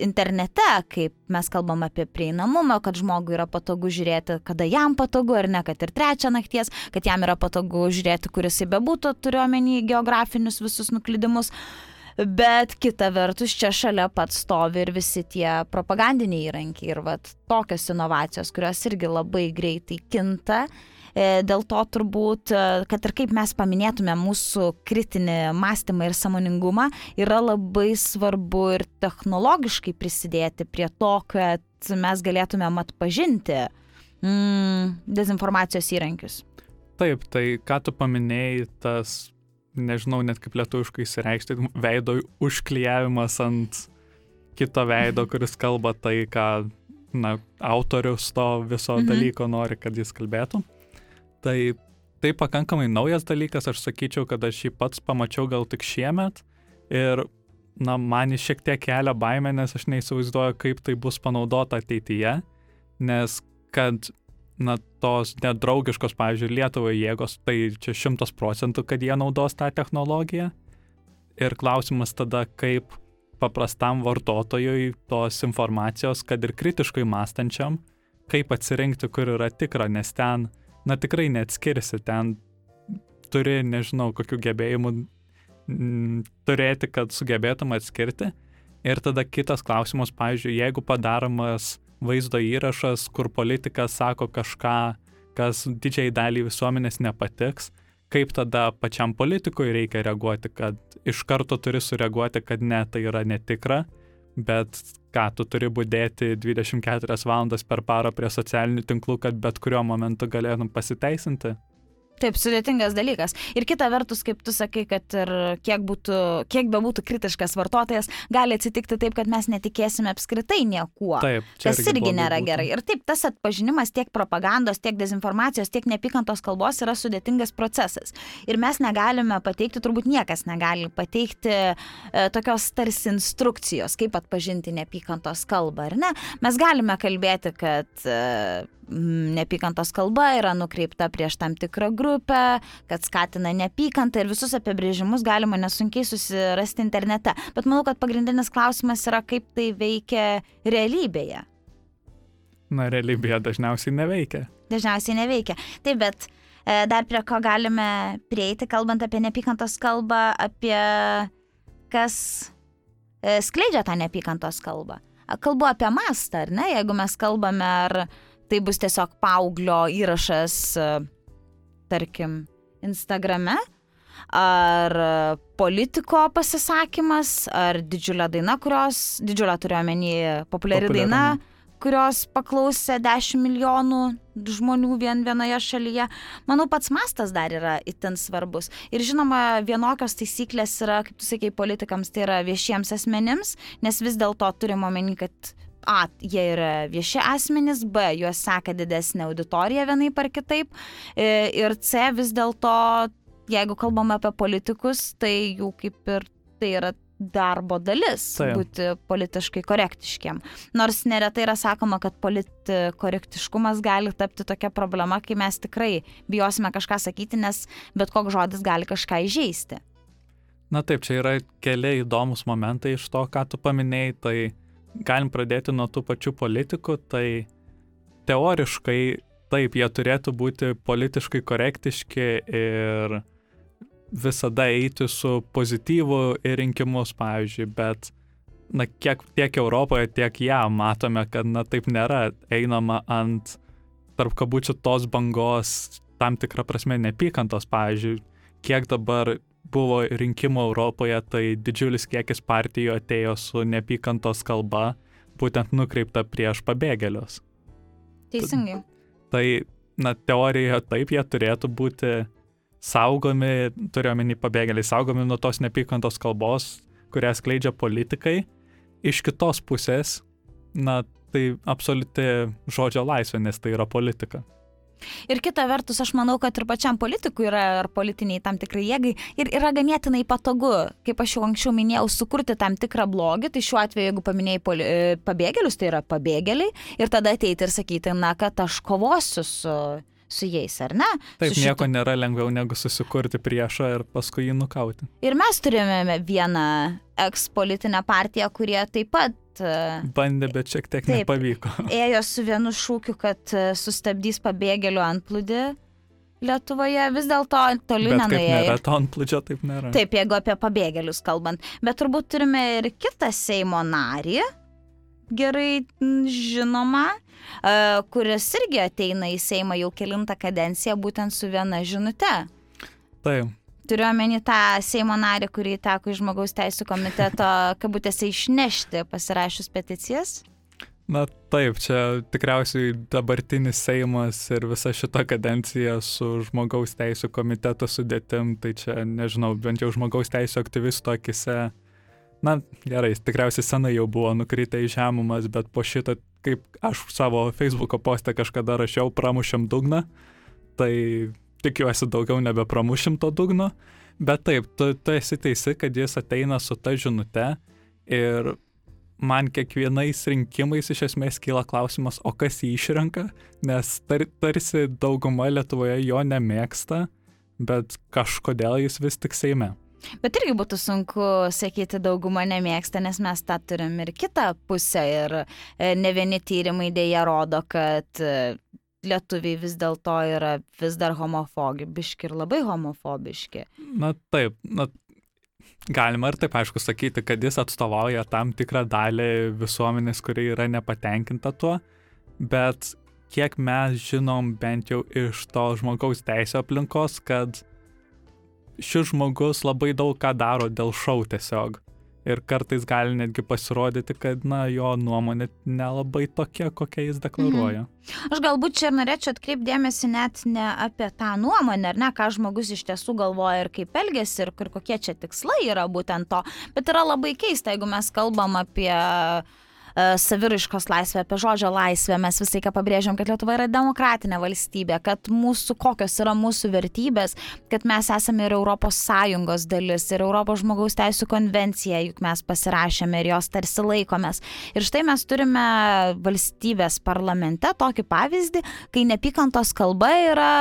internete, kaip mes kalbam apie prieinamumą, kad žmogui yra patogu žiūrėti, kada jam patogu, ar ne, kad ir trečią nakties, kad jam yra patogu žiūrėti, kuris jisai bebūtų, turiu omeny geografinius visus nuklydimus. Bet kita vertus, čia šalia pat stovi ir visi tie propagandiniai įrankiai ir vat, tokios inovacijos, kurios irgi labai greitai kinta. E, Dėl to turbūt, e, kad ir kaip mes paminėtume mūsų kritinį mąstymą ir samoningumą, yra labai svarbu ir technologiškai prisidėti prie to, kad mes galėtumėm atpažinti mm, dezinformacijos įrankius. Taip, tai ką tu paminėjai, tas, nežinau net kaip lietuviškai įsireikšti, veido užklijavimas ant kito veido, kuris kalba tai, ką na, autorius to viso Mhm. dalyko nori, kad jis kalbėtų. Tai tai pakankamai naujas dalykas, aš sakyčiau, kad aš jį pats pamačiau gal tik šiemet ir, na, man jis šiek tiek kelia baimę, nes aš neįsivaizduoju, kaip tai bus panaudota ateityje, nes kad na, tos nedraugiškos, pavyzdžiui, Lietuvoje jėgos, tai čia šimtas procentų, kad jie naudos tą technologiją. Ir klausimas tada, kaip paprastam vartotojui tos informacijos, kad ir kritiškai mąstančiam, kaip atsirinkti, kur yra tikra, nes ten, na tikrai neatskirsi, ten turi, nežinau, kokių gebėjimų mm, turėti, kad sugebėtum atskirti. Ir tada kitas klausimas, pavyzdžiui, jeigu padaromas vaizdo įrašas, kur politikas sako kažką, kas didžiai daliai visuomenės nepatiks, kaip tada pačiam politikui reikia reaguoti, kad iš karto turi sureaguoti, kad ne, tai yra netikra, bet ką tu turi būdėti 24 valandas per parą prie socialinių tinklų, kad bet kuriuo momentu galėtum pasiteisinti. Taip, sudėtingas dalykas. Ir kita vertus, kaip tu sakai, kad ir kiek, būtų, kiek be būtų kritiškas vartotojas, gali atsitikti taip, kad mes netikėsime apskritai niekuo. Taip, tas irgi, irgi nėra būtų. gerai. Ir taip, tas atpažinimas tiek propagandos, tiek dezinformacijos, tiek nepykantos kalbos yra sudėtingas procesas. Ir mes negalime pateikti, turbūt niekas negali pateikti e, tokios tarsi instrukcijos, kaip atpažinti nepykantos kalbą, ar ne? Mes galime kalbėti, kad e, nepykantos kalba yra nukreipta prieš tam tikrą grupę, kad skatina nepykantą ir visus apibrėžimus galima nesunkiai susirasti internete. Bet manau, kad pagrindinis klausimas yra, kaip tai veikia realybėje. Na, realybėje dažniausiai neveikia. Dažniausiai neveikia. Taip, bet e, dar prie ko galime prieiti, kalbant apie nepykantos kalbą, apie kas e, skleidžia tą nepykantos kalbą. Kalbu apie mastą, ar ne? Jeigu mes kalbame, ar tai bus tiesiog paauglio įrašas, e, tarkim, Instagrame, ar politiko pasisakymas, ar didžiulė daina, kurios, didžiulė turiuomenį, populiari daina, kurios paklausė 10 milijonų žmonių vien vienoje šalyje. Manau, pats mastas dar yra itin svarbus. Ir žinoma, vienokios taisyklės yra, kaip tu sakei, politikams, tai yra viešiems asmenims, nes vis dėlto turime omeny, kad A, jie yra vieši asmenys, B, juos seka didesnė auditorija vienaip ar kitaip. E, ir C, vis dėlto, jeigu kalbame apie politikus, tai jų kaip ir tai yra darbo dalis Taip. būti politiškai korektiškiam. Nors neretai yra sakoma, kad politkorektiškumas gali tapti tokia problema, kai mes tikrai bijosime kažką sakyti, nes bet koks žodis gali kažką įžeisti. Na taip, čia yra keli įdomus momentai iš to, ką tu paminėjai. Tai galim pradėti nuo tų pačių politikų, tai teoriškai taip, jie turėtų būti politiškai korektiški ir visada eiti su pozityvu į rinkimus, pavyzdžiui, bet na, kiek, tiek Europoje, tiek ją matome, kad na taip nėra, einama ant tarp kabučių tos bangos tam tikrą prasme nepykantos, pavyzdžiui, kiek dabar buvo rinkimų Europoje, tai didžiulis kiekis partijų atėjo su nepykantos kalba, būtent nukreipta prieš pabėgėlius. Teisingai. Tai, na, teorijoje taip jie turėtų būti saugomi, turiuomenį pabėgėliai, saugomi nuo tos nepykantos kalbos, kurią skleidžia politikai. Iš kitos pusės, na, tai absoliuti žodžio laisvė, nes tai yra politika. Ir kita vertus, aš manau, kad ir pačiam politikui yra, ar politiniai tam tikrai jėgai, ir yra ganėtinai patogu, kaip aš jau anksčiau minėjau, sukurti tam tikrą blogį, tai šiuo atveju, jeigu paminėjai poli, e, pabėgėlius, tai yra pabėgėliai, ir tada ateiti ir sakyti, na, kad aš kovosiu su su jais, ar ne? Taip, šitu... nieko nėra lengviau negu susikurti priešą ir paskui jį nukauti. Ir mes turėjome vieną ekspolitinę partiją, kurie taip pat E, Bandė, bet šiek tiek taip, nepavyko. [LAUGHS] Ėjo su vienu šūkiu, kad e, sustabdys pabėgėlių antplūdį. Lietuvoje vis dėlto toli nenuėjo. Nėra to antplūdžio, taip nėra. Taip, jeigu apie pabėgėlius kalbant. Bet turbūt turime ir kitą Seimo narį, gerai žinomą, e, kuris irgi ateina į Seimą jau kilintą kadenciją būtent su viena žinute. Taip. Turiu omeny tą Seimo narį, kurį teko iš žmogaus teisų komiteto, kabutėse, išnešti pasirašius peticijas. Na taip, čia tikriausiai dabartinis Seimas ir visa šita kadencija su žmogaus teisų komiteto sudėtim, tai čia, nežinau, bent jau žmogaus teisų aktyvisto akise, na gerai, tikriausiai senai jau buvo nukritę į žemumas, bet po šito, kaip aš savo Facebook'o postę kažkada rašiau, pramušėm dugną, tai tikiuosi daugiau nebepramušim to dugno, bet taip, tu, tu esi teisi, kad jis ateina su ta žinute ir man kiekvienais rinkimais iš esmės kyla klausimas, o kas jį išrenka, nes tar, tarsi dauguma Lietuvoje jo nemėgsta, bet kažkodėl jis vis tik Seime. Bet irgi būtų sunku sakyti, dauguma nemėgsta, nes mes tą turim ir kitą pusę ir e, ne vieni tyrimai dėja rodo, kad e, lietuviai vis dėlto yra vis dar homofobiški ir labai homofobiški. Na taip, na, galima ir taip aišku sakyti, kad jis atstovauja tam tikrą dalį visuomenės, kuri yra nepatenkinta tuo, bet kiek mes žinom bent jau iš to žmogaus teisė aplinkos, kad šis žmogus labai daug ką daro dėl šau tiesiog. Ir kartais gali netgi pasirodyti, kad, na, jo nuomonė nelabai tokia, kokia jis deklaruoja. Mhm. Aš galbūt čia norėčiau atkreipdėmėsi net ne apie tą nuomonę, ar ne, ką žmogus iš tiesų galvoja ir kaip elgesi ir, ir kokie čia tikslai yra būtent to, bet yra labai keista, jeigu mes kalbam apie uh, saviraiškos laisvę, apie žodžio laisvę. Mes visą laiką pabrėžiam, kad Lietuva yra demokratinė valstybė, kad mūsų kokios yra mūsų vertybės, kad mes esame ir ES dalis, ir Europos žmogaus teisų konvencija, juk mes pasirašėme ir jos tarsi laikomės. Ir štai mes turime valstybės parlamente tokį pavyzdį, kai nepykantos kalba yra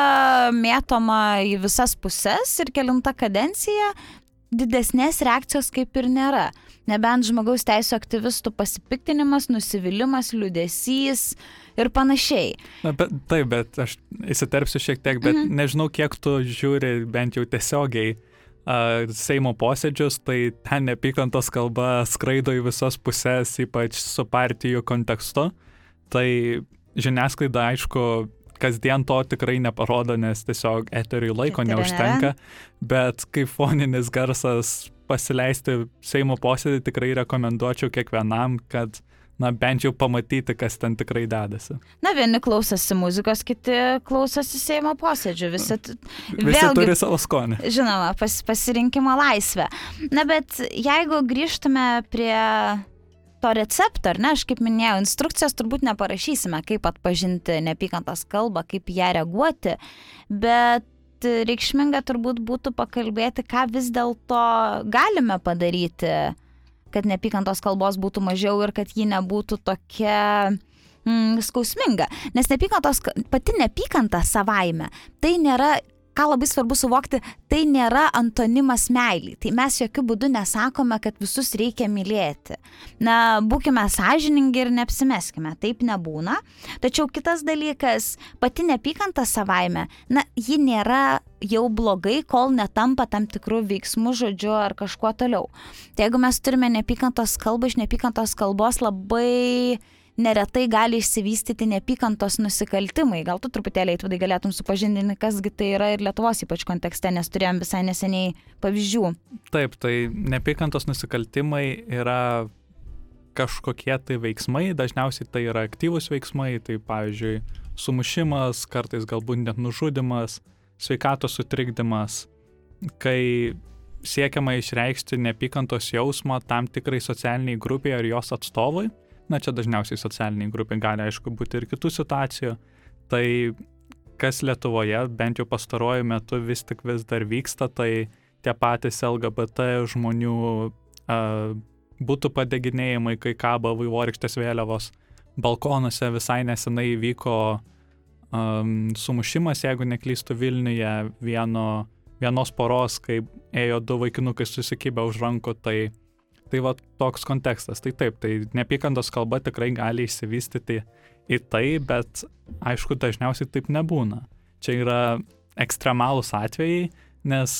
mėtoma į visas puses ir kelinta kadencija didesnės reakcijos kaip ir nėra. Nebent žmogaus teisų aktyvistų pasipiktinimas, nusivylimas, liudesys ir panašiai. Na, bet, taip, bet aš įsiterpsiu šiek tiek, bet mhm. nežinau, kiek tu žiūri bent jau tiesiogiai Seimo posėdžius, tai ten nepykantos kalba skraido į visas puses, ypač su partijų kontekstu. Tai žiniasklaida, aišku, kasdien to tikrai neparodo, nes tiesiog eteriui laiko Eterė neužtenka, bet kaip foninis garsas pasileisti Seimo posėdį tikrai rekomenduočiau kiekvienam, kad na bent jau pamatyti, kas ten tikrai dedasi. Na, vieni klausosi muzikos, kiti klausosi Seimo posėdžių. Visi, Visi vėlgi, turi savo skonį. Žinoma, pas, pasirinkimo laisvę. Na, bet jeigu grįžtume prie to recepto, ar ne, aš kaip minėjau, instrukcijos turbūt neparašysime, kaip atpažinti neapykantos kalbą, kaip ją reaguoti, bet reikšminga turbūt būtų pakalbėti, ką vis dėlto galime padaryti, kad neapykantos kalbos būtų mažiau ir kad ji nebūtų tokia mm, skausminga. Nes neapykantos, pati neapykanta savaime, tai nėra ką labai svarbu suvokti, tai nėra antonimas meiliai. Tai mes jokių būdų nesakome, kad visus reikia mylėti. Na, būkime sąžiningi ir neapsimeskime, taip nebūna. Tačiau kitas dalykas, pati nepykanta savaime, na, ji nėra jau blogai, kol netampa tam tikrų veiksmų žodžiu ar kažkuo toliau. Tai jeigu mes turime nepykantos kalbą, iš nepykantos kalbos labai neretai gali išsivystyti nepykantos nusikaltimai. Gal tu truputėlį atvadai galėtum supažindinti, kasgi tai yra ir Lietuvos ypač kontekste, nes turėjom visai neseniai pavyzdžių. Taip, tai nepykantos nusikaltimai yra kažkokie tai veiksmai, dažniausiai tai yra aktyvūs veiksmai, tai pavyzdžiui sumušimas, kartais galbūt net nužudimas, sveikatos sutrikdymas, kai siekiama išreikšti nepykantos jausmą tam tikrai socialiniai grupiai ar jos atstovui Na, čia dažniausiai socialiniai grupiai gali, aišku, būti ir kitų situacijų. Tai kas Lietuvoje, bent jau pastaruoju metu vis tik vis dar vyksta, tai tie patys LGBT žmonių uh, būtų padeginėjimai, kai kabo vaivorykštės vėliavos. Balkonuose visai nesenai vyko um, sumušimas, jeigu neklystų Vilniuje, vieno, vienos poros, kai ėjo du vaikinukai susikibę už rankų, tai Tai va toks kontekstas. Tai taip, tai neapykantos kalba tikrai gali išsivystyti į tai, bet aišku, dažniausiai taip nebūna. Čia yra ekstremalūs atvejai, nes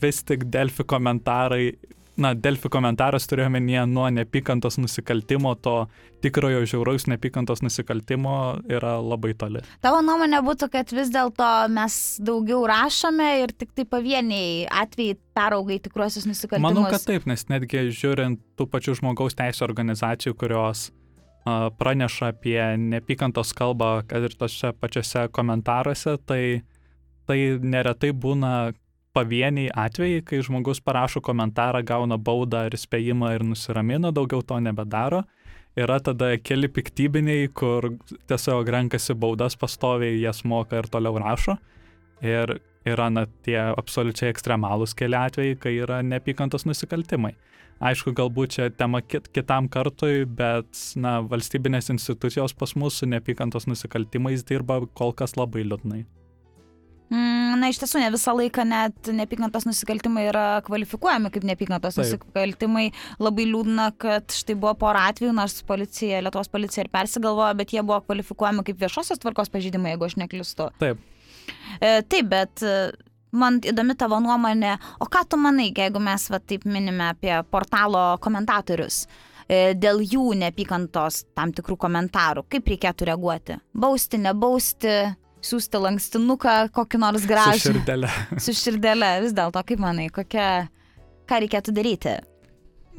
vis tik Delfi komentarai na, Delfi komentaras turiuomenyje nuo nepykantos nusikaltimo, to tikrojo žiauraus nepykantos nusikaltimo yra labai toli. Tavo nuomonė būtų, kad vis dėlto mes daugiau rašome ir tik tai pavieniai atvejai perauga į tikruosius nusikaltimus? Manau, kad taip, nes netgi žiūrint tų pačių žmogaus teisų organizacijų, kurios uh, praneša apie nepykantos kalbą, kad ir tose pačiose komentaruose, tai, tai neretai būna pavieniai atvejai, kai žmogus parašo komentarą, gauna baudą ar įspėjimą ir nusiramina, daugiau to nebedaro. Yra tada keli piktybiniai, kur tiesiog renkasi baudas pastoviai, jas moka ir toliau rašo. Ir yra na, tie absoliučiai ekstremalūs keli atvejai, kai yra nepykantos nusikaltimai. Aišku, galbūt čia tema kit, kitam kartui, bet na, valstybinės institucijos pas mus su nepykantos nusikaltimais dirba kol kas labai liūdnai. Mm, na, iš tiesų, ne visą laiką net nepykantos nusikaltimai yra kvalifikuojami kaip nepykantos Taip. nusikaltimai. Labai liūdna, kad štai buvo pora atvejų, nors policija, Lietuvos policija ir persigalvojo, bet jie buvo kvalifikuojami kaip viešosios tvarkos pažydimai, jeigu aš neklistu. Taip. E, taip, bet e, man įdomi tavo nuomonė, o ką tu manai, jeigu mes va, taip minime apie portalo komentatorius? E, dėl jų nepykantos tam tikrų komentarų, kaip reikėtų reaguoti? Bausti, nebausti, siūsti lankstinuką kokį nors gražų. Su širdelė. [LAUGHS] Su širdelė, vis dėlto, kaip manai, kokia, ką reikėtų daryti?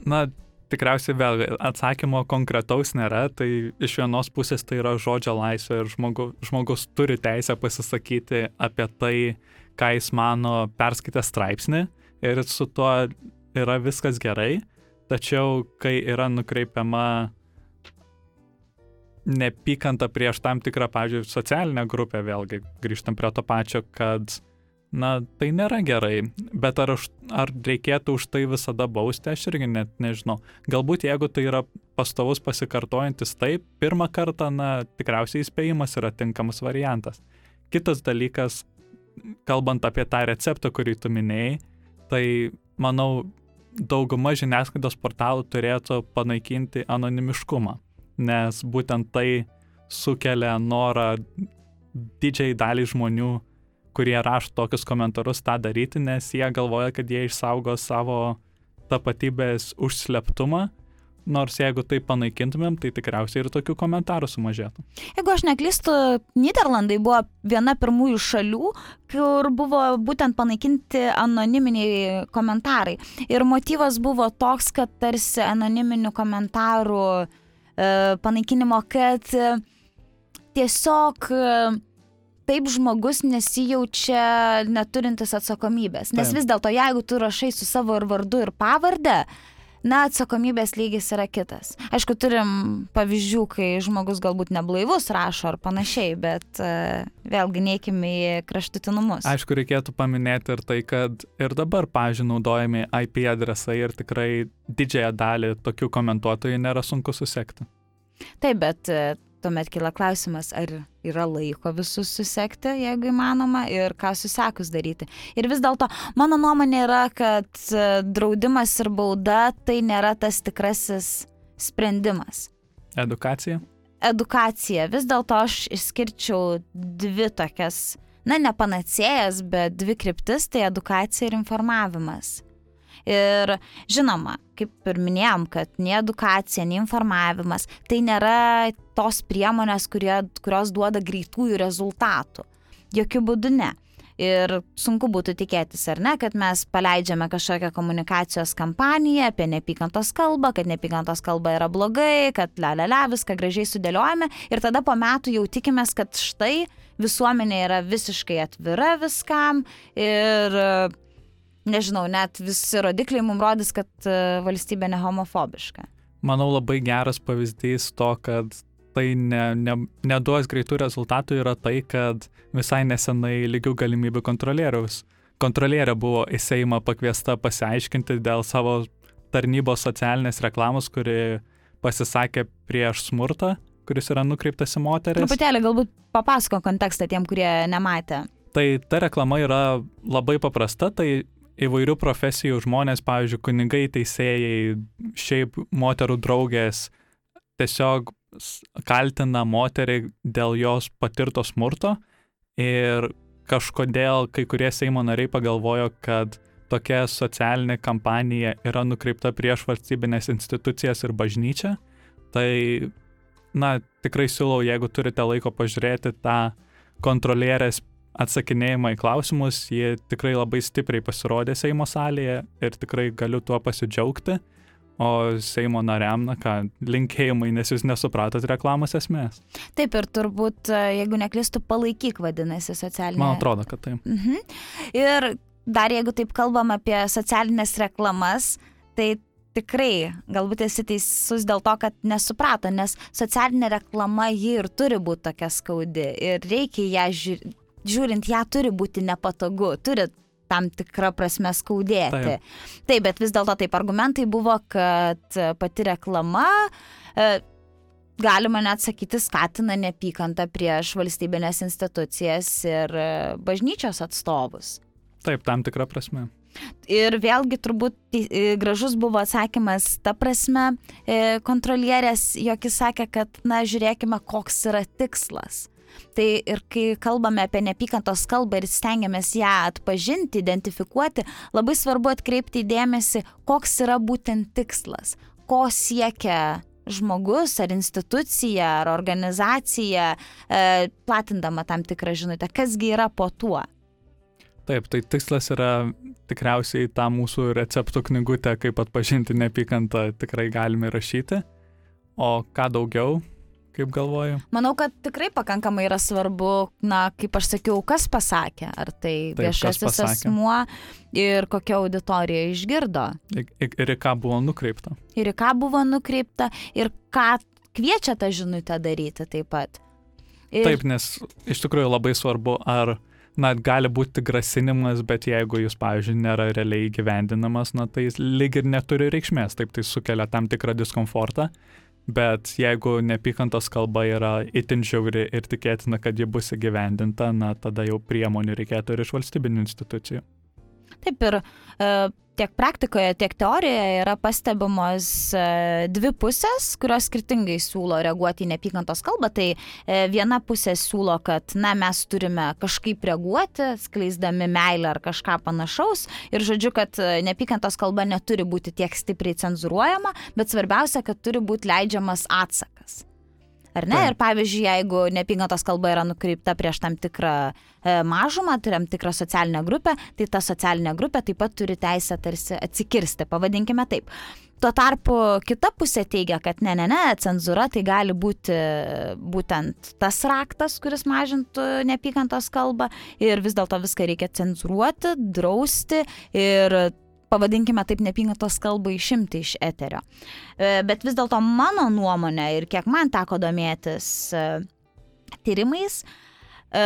Na, tikriausiai vėl atsakymo konkretaus nėra, tai iš vienos pusės tai yra žodžio laisvė ir žmogu, žmogus turi teisę pasisakyti apie tai, ką jis mano perskaitę straipsnį ir su tuo yra viskas gerai, tačiau kai yra nukreipiama nepykanta prieš tam tikrą, pavyzdžiui, socialinę grupę, vėlgi grįžtam prie to pačio, kad na, tai nėra gerai, bet ar, už, ar reikėtų už tai visada bausti, aš irgi net nežinau. Galbūt jeigu tai yra pastovus pasikartojantis taip, pirmą kartą, na, tikriausiai įspėjimas yra tinkamas variantas. Kitas dalykas, kalbant apie tą receptą, kurį tu minėjai, tai manau, dauguma žiniasklaidos portalų turėtų panaikinti anonimiškumą, nes būtent tai sukelia norą didžiai daliai žmonių kurie rašo tokius komentarus tą daryti, nes jie galvoja, kad jie išsaugo savo tapatybės užsleptumą. Nors jeigu tai panaikintumėm, tai tikriausiai ir tokių komentarų sumažėtų. Jeigu aš neklystu, Niderlandai buvo viena pirmųjų šalių, kur buvo būtent panaikinti anoniminiai komentarai. Ir motyvas buvo toks, kad tarsi anoniminių komentarų panaikinimo, kad e, tiesiog e, taip žmogus nesijaučia neturintis atsakomybės. Nes taip. vis dėlto, jeigu tu rašai su savo ir vardu ir pavardę, na, atsakomybės lygis yra kitas. Aišku, turim pavyzdžių, kai žmogus galbūt neblaivus rašo ar panašiai, bet uh, vėlgi neikime į kraštutinumus. Aišku, reikėtų paminėti ir tai, kad ir dabar, pažiūrėjau, naudojami IP adresai ir tikrai didžiąją dalį tokių komentuotojų nėra sunku susekti. Taip, bet uh, tuomet kyla klausimas, ar yra laiko visus susekti, jeigu įmanoma, ir ką susekus daryti. Ir vis dėlto mano nuomonė yra, kad e, draudimas ir bauda tai nėra tas tikrasis sprendimas. Edukacija? Edukacija. Vis dėlto aš išskirčiau dvi tokias, na, ne panacėjas, bet dvi kryptis - tai edukacija ir informavimas. Ir žinoma, kaip ir minėjom, kad nei edukacija, nei informavimas tai nėra tos priemonės, kurie, kurios duoda greitųjų rezultatų. Jokių būdų ne. Ir sunku būtų tikėtis, ar ne, kad mes paleidžiame kažkokią komunikacijos kampaniją apie neapykantos kalbą, kad neapykantos kalba yra blogai, kad le, le, le, viską gražiai sudėliojame ir tada po metų jau tikimės, kad štai visuomenė yra visiškai atvira viskam ir nežinau, net visi rodikliai mums rodys, kad e, valstybė nehomofobiška. Manau, labai geras pavyzdys to, kad tai ne, ne, neduos greitų rezultatų yra tai, kad visai nesenai lygių galimybių kontrolieriaus. Kontrolierė buvo į Seimą pakviesta pasiaiškinti dėl savo tarnybos socialinės reklamos, kuri pasisakė prieš smurtą, kuris yra nukreiptas į moteris. Truputėlį galbūt papasako kontekstą tiem, kurie nematė. Tai ta reklama yra labai paprasta, tai įvairių profesijų žmonės, pavyzdžiui, kunigai, teisėjai, šiaip moterų draugės, tiesiog kaltina moterį dėl jos patirto smurto ir kažkodėl kai kurie Seimo nariai pagalvojo, kad tokia socialinė kampanija yra nukreipta prieš valstybinės institucijas ir bažnyčią. Tai, na, tikrai siūlau, jeigu turite laiko pažiūrėti tą kontrolierės atsakinėjimą į klausimus, jie tikrai labai stipriai pasirodė Seimo salėje ir tikrai galiu tuo pasidžiaugti. O Seimo nariam, na ką, linkėjimai, nes jūs nesupratot reklamos esmės. Taip ir turbūt, e, jeigu neklistų, palaikyk vadinasi socialinė. Man atrodo, kad taip. Mhm. Ir dar jeigu taip kalbam apie socialinės reklamas, tai tikrai galbūt esi teisus dėl to, kad nesuprato, nes socialinė reklama ji ir turi būti tokia skaudi ir reikia ją žiūrėti žiūrint ją turi būti nepatogu, turi tam tikrą prasme skaudėti. Taip, taip bet vis dėlto taip argumentai buvo, kad pati reklama e, galima net sakyti, skatina neapykantą prieš valstybinės institucijas ir e, bažnyčios atstovus. Taip, tam tikrą prasme. Ir vėlgi turbūt e, gražus buvo atsakymas ta prasme kontrolierės, jog jis sakė, kad, na, žiūrėkime, koks yra tikslas. Tai ir kai kalbame apie neapykantos kalbą ir stengiamės ją atpažinti, identifikuoti, labai svarbu atkreipti dėmesį, koks yra būtent tikslas, ko siekia žmogus ar institucija ar organizacija, e, platindama tam tikrą žinutę, kasgi yra po tuo. Taip, tai tikslas yra tikriausiai tą mūsų receptų knygutę, kaip atpažinti neapykantą, tikrai galime rašyti. O ką daugiau, kaip galvoju? Manau, kad tikrai pakankamai yra svarbu, na, kaip aš sakiau, kas pasakė, ar tai Taip, viešasis asmuo ir kokia auditorija išgirdo, Ir, ir- ir į ką buvo nukreipta? ir į ką buvo nukreipta, ir ką kviečia tą žinutę daryti taip pat. Ir, Taip, nes iš tikrųjų labai svarbu, ar, na, gali būti grasinimas, bet jeigu jis, pavyzdžiui, nėra realiai gyvendinamas, na, tai jis lyg ir neturi reikšmės, taip tai sukelia tam tikrą diskomfortą, bet jeigu neapykantos kalba yra itin žiauri ir tikėtina, kad ji bus įgyvendinta, na, tada jau priemonių reikėtų ir iš valstybinių institucijų. Taip ir tiek praktikoje, tiek teorijoje yra pastebimos e, dvi pusės, kurios skirtingai siūlo reaguoti į neapykantos kalbą. Tai e, viena pusė siūlo, kad na, mes turime kažkaip reaguoti, skleisdami meilę ar kažką panašaus. Ir žodžiu, kad e, neapykantos kalba neturi būti tiek stipriai cenzuruojama, bet svarbiausia, kad turi būti leidžiamas atsakas. Ar ne? Taip. Ir pavyzdžiui, jeigu neapykantos kalba yra nukreipta prieš tam tikrą e, mažumą, tam tikrą socialinę grupę, tai ta socialinė grupė taip pat turi teisę tarsi atsikirsti, pavadinkime taip. Tuo tarpu kita pusė teigia, kad ne, ne, ne, cenzūra tai gali būti būtent tas raktas, kuris mažintų neapykantos kalbą ir vis dėlto viską reikia cenzuruoti, drausti ir pavadinkime taip neapykantos kalbą išimti iš eterio. E, Bet vis dėlto mano nuomonė ir kiek man teko domėtis e, tyrimais, e,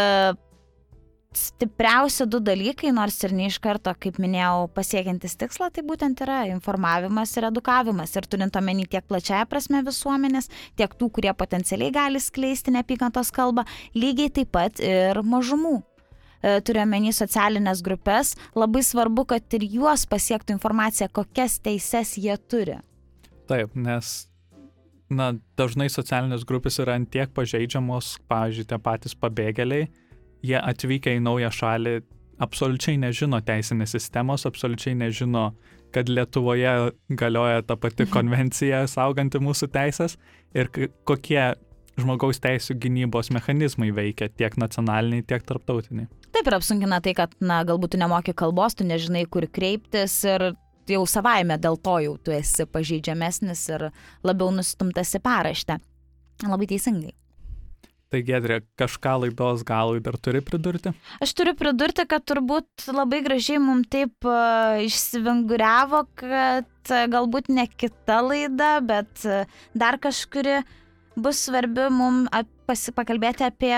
stipriausi du dalykai, nors ir ne iš karto, kaip minėjau, pasiekiantis tikslą, tai būtent yra informavimas ir edukavimas. Ir turint omeny tiek plačiaja prasme visuomenės, tiek tų, kurie potencialiai gali skleisti neapykantos kalbą, lygiai taip pat ir mažumų. E, Turiuomenį socialinės grupės, labai svarbu, kad ir juos pasiektų informacija, kokias teises jie turi. Taip, nes, na, dažnai socialinės grupės yra ant tiek pažeidžiamos, pavyzdžiui, tie patys pabėgėliai, jie atvykę į naują šalį absoliučiai nežino teisinės sistemos, absoliučiai nežino, kad Lietuvoje galioja ta pati [LAUGHS] konvencija sauganti mūsų teisės ir kokie žmogaus teisų gynybos mechanizmai veikia tiek nacionaliniai, tiek tarptautiniai. Taip ir apsunkina tai, kad, na, galbūt tu nemoki kalbos, tu nežinai, kur kreiptis ir jau savaime dėl to jau tu esi pažeidžiamesnis ir labiau nustumtas į paraštę. Labai teisingai. Tai Gedrė, kažką laidos galui dar turi pridurti? Aš turiu pridurti, kad turbūt labai gražiai mums taip uh, išsivinguriavo, kad uh, galbūt ne kita laida, bet uh, dar kažkuri bus svarbi mums pakalbėti apie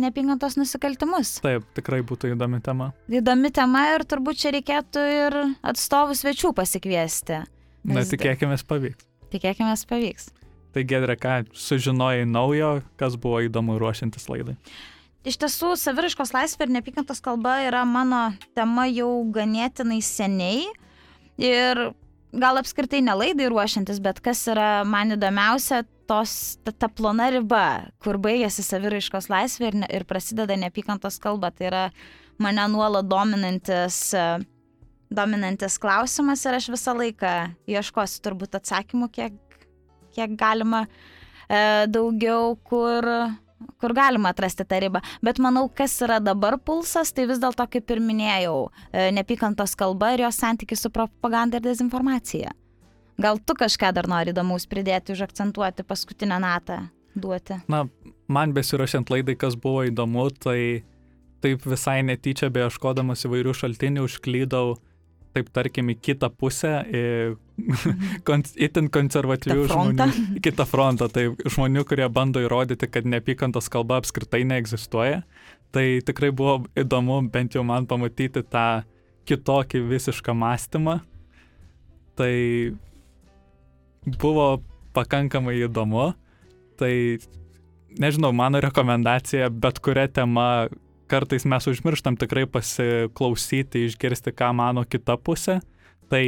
neapykantos nusikaltimus. Taip, tikrai būtų įdomi tema. Įdomi tema ir turbūt čia reikėtų ir atstovų svečių pasikviesti. Na, tikėkime, pavyks. Tikėkime, pavyks. Tai Gedrė, ką sužinojai naujo, kas buvo įdomu ruošiantis laidai? Iš tiesų, saviriškos laisvė ir neapykantos kalba yra mano tema jau ganėtinai seniai. Ir gal apskritai ne laidai ruošiantis, bet kas yra man įdomiausia, tos, ta, ta plona riba, kur baigėsi saviraiškos laisvė ir, ne, ir prasideda neapykantos kalba. Tai yra mane nuolat dominantis, dominantis klausimas ir aš visą laiką ieškosiu turbūt atsakymų, kiek, kiek galima e, daugiau, kur, kur galima atrasti tą ribą. Bet manau, kas yra dabar pulsas, tai vis dėlto, kaip ir minėjau, e, neapykantos kalba ir jos santykis su propaganda ir dezinformacija. Gal tu kažką dar nori įdomaus pridėti, užakcentuoti paskutinę natą duoti? Na, man besirašant laidai, kas buvo įdomu, tai taip visai netyčia, beieškodamas įvairių šaltinių, užklydau, taip tarkim, į kitą pusę, į [LAUGHS] kon, itin konservatyvių žmonių. į Kitą frontą, tai žmonių, kurie bando įrodyti, kad neapykantos kalba apskritai neegzistuoja. Tai tikrai buvo įdomu bent jau man pamatyti tą kitokį visišką mąstymą. Tai buvo pakankamai įdomu. Tai nežinau, mano rekomendacija, bet kuria tema kartais mes užmirštam tikrai pasiklausyti, išgirsti, ką mano kita pusė. Tai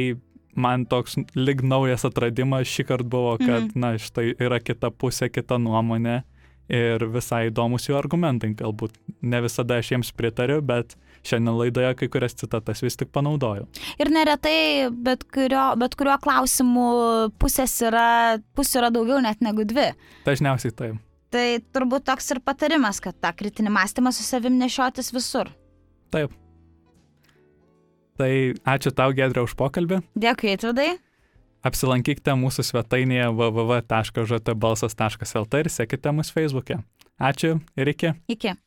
man toks lig naujas atradimas šį kartą buvo, kad, Mhm. na, štai yra kita pusė, kita nuomonė ir visai įdomus jų argumentai. Galbūt ne visada aš jiems pritariu, bet šiandien laidoje kai kurias citatas vis tik panaudojau. Ir neretai bet kurio, bet kuriuo klausimu pusės yra, pusė yra daugiau net negu dvi. Dažniausiai taip. Tai turbūt toks ir patarimas, kad tą kritinį mąstymą su savim nešiotis visur. Taip. Tai ačiū tau, Gedra, už pokalbį. Dėkui, Eitvydai. Apsilankykite mūsų svetainėje www.žtbalsas.lt ir sekite mus Facebook'e. Ačiū ir iki. Iki.